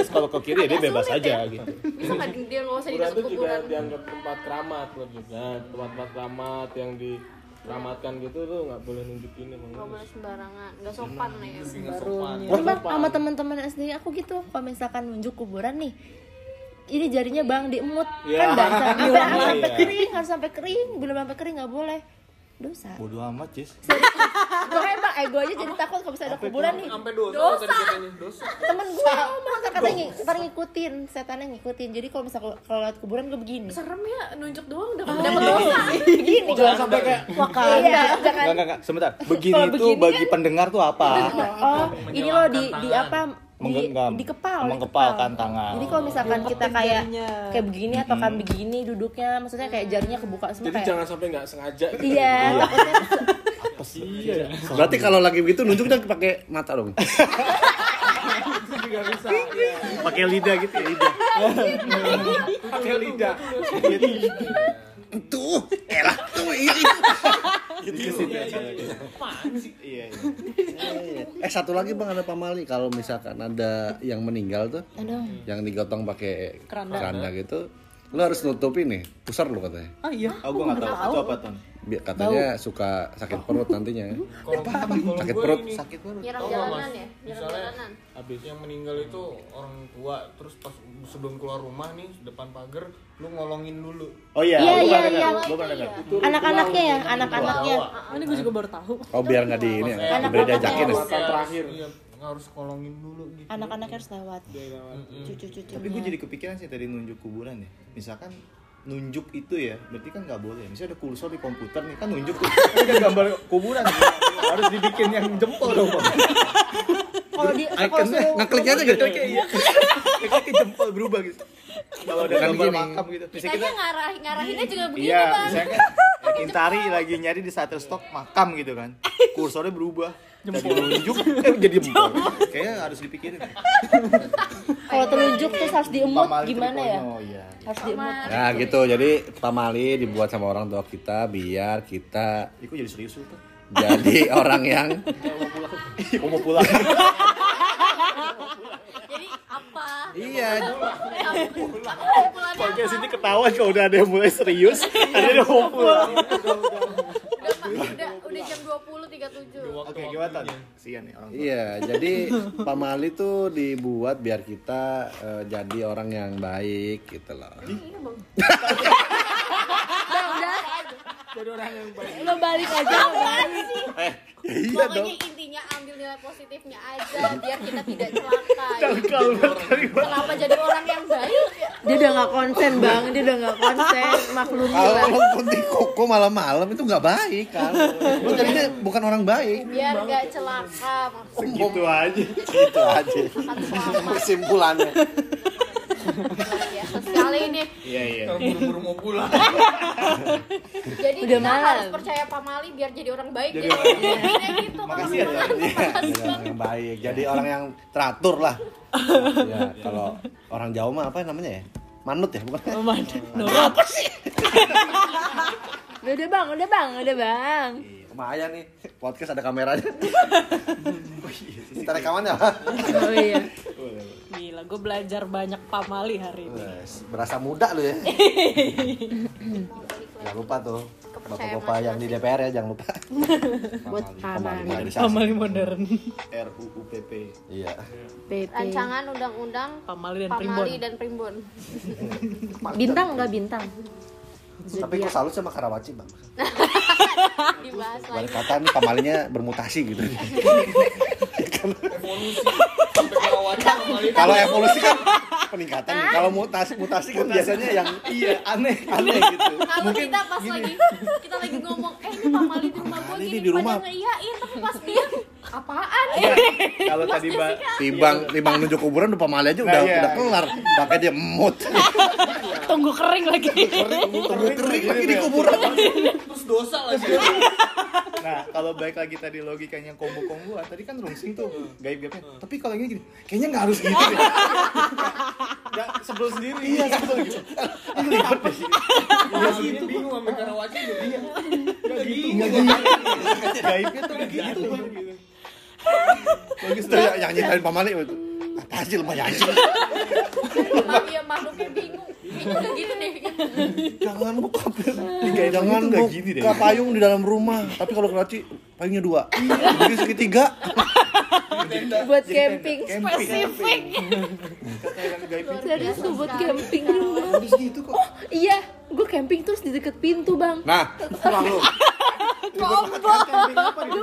Speaker 2: Terus kalau ke kiri ya dia bebas aja gitu.
Speaker 5: Bisa nggak dia nggak usah
Speaker 9: kuburan
Speaker 5: disebut
Speaker 9: itu juga
Speaker 5: kuburan?
Speaker 9: dianggap tempat keramat loh juga tempat-tempat keramat yang dikeramatkan gitu tuh nggak boleh nunjuk ini Bang.
Speaker 5: nggak boleh sembarangan. Nggak sopan lah ya.
Speaker 7: sopan.
Speaker 6: bang sama teman-teman SD aku gitu. Kalau misalkan nunjuk kuburan nih ini jarinya bang diemut.
Speaker 2: Ya,
Speaker 6: kan basah sampai,
Speaker 2: iya,
Speaker 6: sampai kering harus sampai kering. Belum sampai kering nggak boleh dosa.
Speaker 2: Bodoh amat Jis
Speaker 6: gue bang ego aja jadi takut kalau bisa ada kuburan nih.
Speaker 7: Sampai dosa, tadi katanya dosa.
Speaker 6: Temen gue ngomong katanya ng ntar ngikutin setannya ngikutin. Jadi kalau misalkan kalau lewat kuburan gue begini.
Speaker 5: Serem ya nunjuk doang dapat dapat dosa.
Speaker 6: Begini.
Speaker 9: Jangan sampai kayak
Speaker 6: Wakanda. Iya jangan.
Speaker 2: Enggak, enggak. Sebentar. Begini itu
Speaker 6: begini
Speaker 2: bagi pendengar tuh apa?
Speaker 6: oh ini loh di di apa
Speaker 2: Menggenggam.
Speaker 6: di kepal di
Speaker 2: Mengepalkan tangan.
Speaker 6: jadi kalau misalkan kita kayak
Speaker 4: jarinya.
Speaker 6: kayak begini atau kan begini duduknya maksudnya kayak jarinya kebuka semua
Speaker 9: jadi
Speaker 6: kayak
Speaker 9: jangan sampai nggak sengaja gitu.
Speaker 6: iya takutnya
Speaker 9: iya
Speaker 3: Berarti kalau lagi begitu nunjuknya pakai mata dong.
Speaker 9: juga bisa iya.
Speaker 2: Pakai lidah gitu ya, lidah.
Speaker 9: pakai lidah
Speaker 3: Tuh, elah tuh ini.
Speaker 2: Gitu Iya, iya.
Speaker 3: Eh satu lagi bang ada pamali kalau misalkan ada yang meninggal tuh,
Speaker 6: aduh
Speaker 3: yang digotong pakai
Speaker 4: Keranda.
Speaker 3: keranda gitu, lo harus nutupin nih, pusar lo katanya.
Speaker 4: Oh iya.
Speaker 2: Oh, gua enggak tahu. Itu apa?
Speaker 3: Biar katanya suka sakit perut nantinya.
Speaker 7: kalau
Speaker 3: Sakit
Speaker 7: gue
Speaker 3: perut.
Speaker 7: ini
Speaker 2: Sakit banget.
Speaker 5: nyerang
Speaker 7: nggak,
Speaker 5: jalanan
Speaker 7: Mas?
Speaker 5: ya nyerang
Speaker 7: Misalnya-
Speaker 5: jalanan
Speaker 7: habis yang meninggal itu orang tua terus pas sebelum keluar rumah nih depan pagar lu ngolongin dulu
Speaker 2: Oh iya,
Speaker 6: Iya,
Speaker 2: gua
Speaker 6: iya, iya.
Speaker 2: dengar.
Speaker 6: anak-anaknya ya anak-anaknya
Speaker 4: Oh, ini gue juga baru tahu.
Speaker 3: Oh biar nggak di ini, ya,
Speaker 6: Anak-anak
Speaker 3: beri diajakin ya.
Speaker 9: Terakhir
Speaker 7: iya harus ngolongin dulu gitu
Speaker 6: anak-anaknya harus lewat cucu-cucunya
Speaker 2: Tapi gue jadi kepikiran sih tadi nunjuk kuburan ya. Misalkan nunjuk itu ya, berarti kan nggak boleh. Misalnya ada kursor di komputer nih, kan nunjuk tuh. Kan gambar kuburan. Harus dibikin yang jempol dong.
Speaker 6: Kalau di kalau
Speaker 3: Ikonnya
Speaker 6: suruh
Speaker 3: ngeklik aja gitu.
Speaker 2: Kayak iya. Kayak jempol berubah gitu. Kalau ada gambar makam gitu. Misalnya
Speaker 5: kita ngarah ngarahinnya juga begini
Speaker 2: Iya,
Speaker 5: bang
Speaker 2: misalnya kan ya, Kintari lagi nyari di Shutterstock makam gitu kan. Kursornya berubah. Jadi nunjuk, eh jadi jempol. Kayaknya harus dipikirin.
Speaker 6: kalau telunjuk terus harus diemut gimana ya?
Speaker 2: Oh iya.
Speaker 6: harus diemut.
Speaker 3: Nah gitu, jadi pamali dibuat sama orang tua kita biar kita
Speaker 2: kok jadi serius tuh?
Speaker 3: jadi orang yang
Speaker 2: Kok mau pulang?
Speaker 5: jadi apa?
Speaker 3: Iya.
Speaker 2: Podcast ini ketahuan kalau udah ada yang mulai serius, ada yang mau pulang.
Speaker 5: Udah udah udah jam 20.37
Speaker 2: Oke, gimana? Sian nih orang tua.
Speaker 3: Iya, jadi pamali tuh dibuat biar kita eh, jadi orang yang baik gitu loh.
Speaker 5: iya bang
Speaker 9: jadi orang yang baik
Speaker 6: lo balik aja lo balik
Speaker 3: Eh, iya dong.
Speaker 5: pokoknya intinya ambil nilai positifnya aja biar kita tidak celaka ya. kenapa jadi orang yang baik
Speaker 6: dia udah nggak konsen bang dia udah nggak konsen maklumi
Speaker 3: Kalau
Speaker 6: lah
Speaker 3: nonton di koko malam-malam itu nggak baik kan. Lu jadinya bukan orang baik.
Speaker 5: biar gak celaka maksudnya
Speaker 2: Gitu aja.
Speaker 3: Gitu aja. Kesimpulannya.
Speaker 5: Ya sekali ini
Speaker 2: Iya, iya.
Speaker 7: buru-buru mau pulang
Speaker 5: jadi
Speaker 6: Udah
Speaker 5: kita
Speaker 6: malam.
Speaker 5: harus percaya pamali biar jadi orang baik jadi intinya gitu
Speaker 2: Makasih ya.
Speaker 3: Iya, jadi orang yang baik. Jadi orang yang teratur lah. Ya, kalau orang Jawa mah apa namanya ya? Manut ya, bukan?
Speaker 6: udah udah bang udah bang udah bang
Speaker 3: Iya, Lumayan nih, podcast ada kameranya. Kita rekamannya
Speaker 6: oh iya
Speaker 4: Gila, gue belajar banyak pamali hari ini.
Speaker 3: Berasa muda lu ya. Jangan lupa tuh. Bapak-bapak yang di DPR ya, jangan lupa.
Speaker 6: buat pamali.
Speaker 4: Pamali modern.
Speaker 3: Iya.
Speaker 6: PP
Speaker 5: rancangan undang-undang
Speaker 4: Pamali dan primbon.
Speaker 5: pamali dan primbon
Speaker 6: bintang nggak bintang
Speaker 3: Tapi kok salut sama Karawaci, Bang.
Speaker 5: dibahas
Speaker 3: Balik kata nih pamalinya bermutasi gitu.
Speaker 7: evolusi kali
Speaker 3: Kalau evolusi kan peningkatan. Kalau mutasi mutasi kan biasanya yang
Speaker 2: iya aneh
Speaker 3: aneh gitu.
Speaker 5: kalau kita pas lagi kita lagi ngomong eh ini Pak Mali di rumah gue gini
Speaker 3: di rumah.
Speaker 5: pada ngeiyain tapi pas dia apaan?
Speaker 2: Kalau tadi mbak
Speaker 3: Timbang timbang nunjuk kuburan udah pamali aja udah
Speaker 2: Nah, iya.
Speaker 3: udah kelar. Pakai dia emut.
Speaker 4: Tunggu kering lagi.
Speaker 3: Tunggu kering lagi di kuburan.
Speaker 7: terus dosa lagi
Speaker 2: nah kalau balik lagi tadi logikanya kombo kombo tadi kan rungsing tuh gaib gaibnya tapi kalau ini gini kayaknya nggak harus gitu deh. Nggak sebel sendiri. Iya sebel gitu. Ini ribet deh. Sini
Speaker 7: iya gitu. bingung sama Karawaci iya. Nggak gitu
Speaker 2: nggak gitu. gaibnya tuh gitu. Bang.
Speaker 3: Bagus tuh yang nyindarin pamali itu. Apa sih lemah anjing?
Speaker 5: Mak- ya makhluknya bingung bingung kayak gitu deh
Speaker 3: Jangan buka
Speaker 2: gaib
Speaker 3: Jangan
Speaker 2: itu nggak gini deh.
Speaker 3: payung di dalam rumah. Tapi kalau keraci payungnya dua. Jadi segitiga.
Speaker 6: buat camping
Speaker 4: Spesifik.
Speaker 6: serius tuh buat camping rumah
Speaker 2: gitu kok
Speaker 6: iya gue camping terus di deket pintu bang.
Speaker 3: Nah, pulang lu.
Speaker 6: gue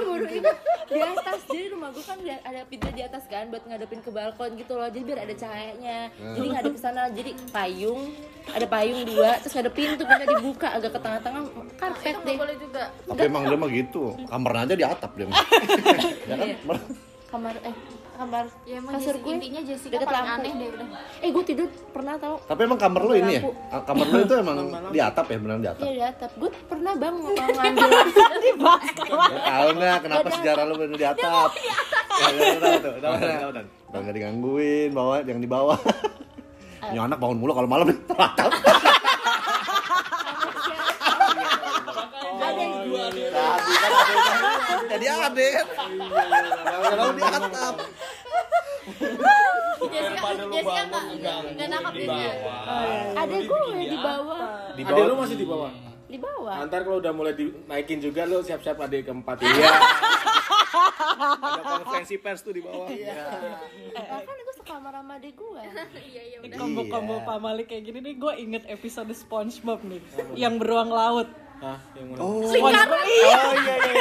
Speaker 6: baru ingat di atas. Jadi rumah gue kan ada- ada pintu di atas kan buat ngadepin ke balkon gitu loh. Jadi biar ada cahayanya. Jadi ngadep ke sana. Jadi payung ada payung dua terus ngadep pintu. Pintu dibuka agak ke tengah-tengah. Karpet
Speaker 5: itu
Speaker 6: deh.
Speaker 5: boleh juga.
Speaker 3: Tapi emang dia mah gitu. Kamarnya aja di atap dia. mah. Ya kan?
Speaker 6: Kamar eh kamar
Speaker 5: ya emang
Speaker 6: kasur
Speaker 5: Jessica,
Speaker 6: gue
Speaker 5: intinya Jessica
Speaker 6: deket
Speaker 5: paling
Speaker 6: lampu.
Speaker 5: aneh deh udah
Speaker 6: eh gue tidur pernah tau
Speaker 3: Tapi emang kamar lu ini ya? Ah, Kamar lu itu emang di atap ya, beneran di atap.
Speaker 6: Iya di atap. Gue pernah bang mau ngambil
Speaker 3: Tahu nggak kenapa sejarah lu bener di atap?
Speaker 2: Ya, ya,
Speaker 3: Udah nggak digangguin, bawa yang di bawah. Ini anak bangun mulu kalau malam di atap.
Speaker 6: ada
Speaker 3: Jadi ade. Kalau di atap.
Speaker 5: Jessica Jessica nggak nggak nangkap dia
Speaker 6: ada gue di bawah
Speaker 2: di
Speaker 9: Adek lu masih di bawah.
Speaker 6: di bawah.
Speaker 9: Nah, ntar kalau udah mulai dinaikin juga lu siap-siap adik keempat.
Speaker 2: Iya. Ada konferensi pers tuh di bawah.
Speaker 6: Bahkan gue sekamar sama adik gue.
Speaker 5: Iya iya
Speaker 4: kombo-kombo pamali kayak gini nih gue inget episode SpongeBob nih yang beruang laut.
Speaker 9: Hah, yang mana?
Speaker 3: Oh,
Speaker 4: SpongeBob iya
Speaker 2: oh iya iya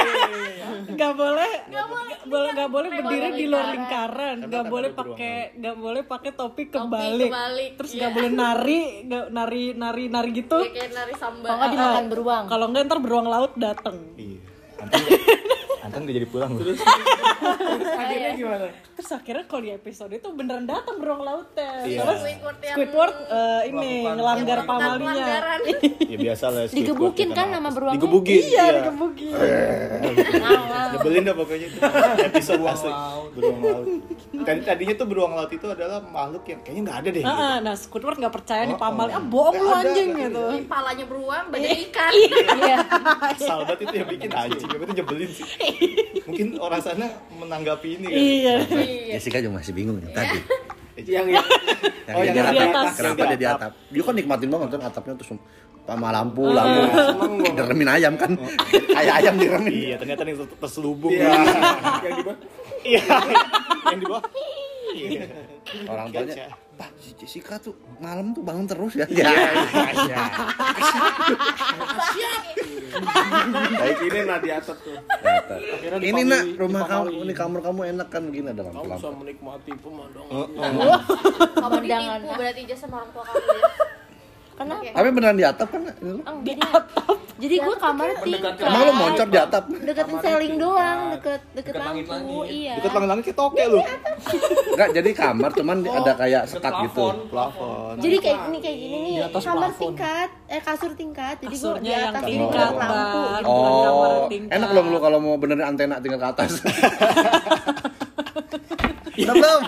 Speaker 2: iya
Speaker 4: nggak boleh nggak boleh nggak boleh berdiri di luar lingkaran. Nggak
Speaker 2: kan
Speaker 4: boleh pakai nggak boleh pakai topi kebalik.
Speaker 5: kebalik,
Speaker 4: terus
Speaker 5: iya.
Speaker 4: nggak boleh nari nggak nari nari nari gitu.
Speaker 5: Kayak nari samba
Speaker 6: kalau nggak dimakan beruang.
Speaker 4: Kalau nggak ntar beruang laut dateng.
Speaker 2: Iya Anton udah jadi pulang. Loh
Speaker 9: Akhirnya gimana?
Speaker 4: terus akhirnya kalau di episode itu beneran datang beruang lautnya.
Speaker 2: Iya.
Speaker 4: terus
Speaker 5: Squidward
Speaker 4: eh, ini ngelanggar pamalinya.
Speaker 2: ya biasa lah Squidward
Speaker 6: digebukin kan sama beruangnya?
Speaker 2: Digebukin
Speaker 4: iya dikebukin
Speaker 2: nyebelin dah pokoknya itu. Episode asli. beruang laut. Tadi tadinya tuh beruang laut itu adalah makhluk yang kayaknya nggak ada deh gitu.
Speaker 4: Ah, nah Squidward nggak percaya nih
Speaker 2: Oh,
Speaker 4: pamali
Speaker 2: oh.
Speaker 4: ah bohong lu anjing gitu.
Speaker 5: Palanya beruang badan ikan.
Speaker 6: Iya.
Speaker 2: Salbat itu yang bikin anjing. Tapi itu nyebelin sih mungkin orang sana menanggapi ini kan
Speaker 4: iya
Speaker 3: Jessica juga masih bingung nih tadi.
Speaker 9: Yang yang
Speaker 3: Yang
Speaker 2: Oh,
Speaker 3: dia
Speaker 2: yang
Speaker 3: di atas. Kenapa
Speaker 2: Yang
Speaker 3: dia
Speaker 2: di
Speaker 3: atap? Dia kan nikmatin banget kan atapnya terus sama lampu, lampu. Diremin ayam kan. Kayak ayam diremin.
Speaker 2: iya ternyata yang ter- terselubung
Speaker 9: Iya.
Speaker 2: ya.
Speaker 9: yang di bawah.
Speaker 2: iya yang di bawah iya
Speaker 3: Orang tuanya, Pak, si Jessica tuh malam tuh bangun terus ya.
Speaker 2: iya iya
Speaker 9: Baik ini nah di atas tuh. Akhirnya
Speaker 3: Ini nak rumah kamu, ini kamar kamu enak kan begini ada
Speaker 9: Kamu bisa menikmati pemandangan.
Speaker 2: Oh, oh.
Speaker 5: kamu
Speaker 6: Pemandangan.
Speaker 5: ditipu berarti aja sama orang tua kamu ya
Speaker 6: kenapa?
Speaker 3: Tapi beneran di atap kan?
Speaker 6: Eng, jadi jadi gue kamarnya tingkat
Speaker 3: Emang lu moncor di atap?
Speaker 6: deketin seling doang deket deket
Speaker 7: Deket
Speaker 6: lampu iya.
Speaker 2: Deket langit-langit kayak toke lu.
Speaker 3: Enggak, jadi kamar cuman ada kayak sekat gitu.
Speaker 2: Plafon.
Speaker 6: jadi kayak ini kayak gini nih.
Speaker 8: Di
Speaker 6: kamar
Speaker 8: plafon.
Speaker 6: tingkat eh kasur tingkat. Jadi gue di atas jadi
Speaker 4: tingkat
Speaker 6: deket lampu. Gitu.
Speaker 4: Kamar
Speaker 3: Oh, enak dong lu kalau mau benerin antena tinggal ke atas. Udah belum?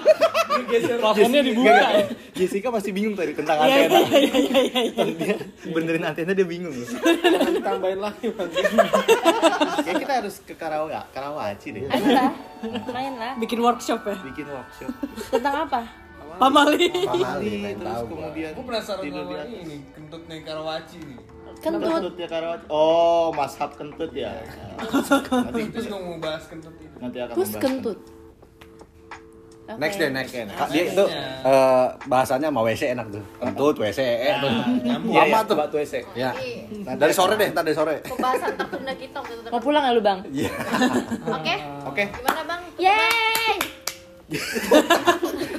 Speaker 8: Plafonnya dibuka ya.
Speaker 2: Jessica pasti bingung tadi tentang
Speaker 4: Iya,
Speaker 2: antena.
Speaker 4: iya, iya, iya, iya.
Speaker 2: Dia benerin antena dia bingung.
Speaker 9: Jangan ditambahin lagi Bang.
Speaker 2: Kayak kita harus ke Karawa, Karawaci deh.
Speaker 6: ayo lah main lah
Speaker 4: bikin workshop ya
Speaker 2: Bikin workshop.
Speaker 6: tentang apa
Speaker 4: pamali
Speaker 2: Pamali terus kemudian
Speaker 7: Gue penasaran sama ini kentut nih Karawaci nih.
Speaker 6: kentut
Speaker 2: Kentut ya Karawaci. Oh, mashab kentut ya. Nanti
Speaker 7: Itu juga mau bahas kentut itu.
Speaker 2: nanti akan
Speaker 6: terus
Speaker 2: membahas
Speaker 6: kentut Oke.
Speaker 3: Next deh, next. Kak, Dia itu eh, bahasanya sama WC enak tuh. Kentut, WC, eh tuh.
Speaker 2: Iya,
Speaker 3: Lama
Speaker 2: iya,
Speaker 3: tuh.
Speaker 2: Batu WC.
Speaker 3: Ya. Nah, dari sore deh, ntar dari sore.
Speaker 5: pembahasan tertunda kita
Speaker 6: mau pulang gak lu bang
Speaker 3: Iya.
Speaker 5: oke
Speaker 2: Oke.
Speaker 5: gimana bang
Speaker 6: yeay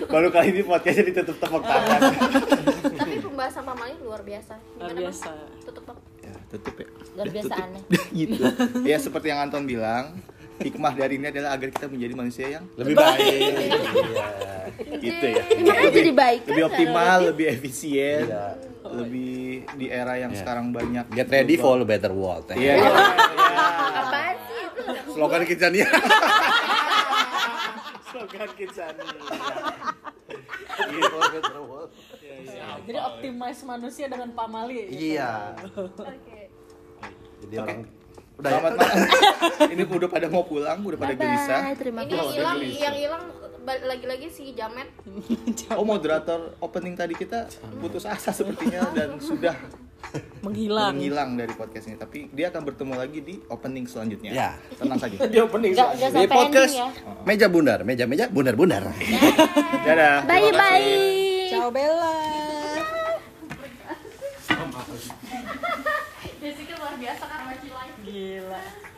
Speaker 3: Baru kali ini podcastnya ditutup tepuk tangan.
Speaker 5: Tapi pembahasan pamali luar biasa.
Speaker 4: luar
Speaker 5: Gimana, Bang?
Speaker 4: biasa
Speaker 5: Tutup bang.
Speaker 2: Ya, tutup ya.
Speaker 6: Luar biasa aneh.
Speaker 2: gitu. Ya seperti yang Anton bilang, hikmah dari ini adalah agar kita menjadi manusia yang
Speaker 3: Lebih baik.
Speaker 2: gitu ya.
Speaker 6: Ya, makanya jadi baik kan
Speaker 2: Lebih optimal,
Speaker 6: relatif.
Speaker 2: lebih efisien,
Speaker 3: Iya.
Speaker 2: lebih di era yang sekarang banyak.
Speaker 3: Get ready for a better world.
Speaker 2: Iya, iya.
Speaker 6: Apaan sih itu?
Speaker 3: Slogan Kidzania. Slogan Kidzania. Better world.
Speaker 4: jadi optimize manusia dengan pamali
Speaker 3: Iya.
Speaker 5: Oke.
Speaker 3: Jadi orang
Speaker 2: Udah Selamat malam. ini udah pada mau pulang, udah pada gelisah.
Speaker 6: Bye, terima
Speaker 5: Ini yang
Speaker 6: kasih.
Speaker 5: hilang, yang hilang lagi-lagi si Jamet.
Speaker 2: Oh moderator opening tadi kita putus asa sepertinya dan sudah
Speaker 4: menghilang
Speaker 2: menghilang dari podcast ini. Tapi dia akan bertemu lagi di opening selanjutnya.
Speaker 3: Ya.
Speaker 2: Tenang saja.
Speaker 9: Dia opening
Speaker 6: nggak
Speaker 3: Di podcast
Speaker 6: ya.
Speaker 3: meja bundar, meja meja bundar bundar.
Speaker 2: Dadah.
Speaker 6: Bye
Speaker 2: terima kasih.
Speaker 6: bye.
Speaker 4: ciao Bella
Speaker 5: Jessica luar biasa karena.
Speaker 4: Gila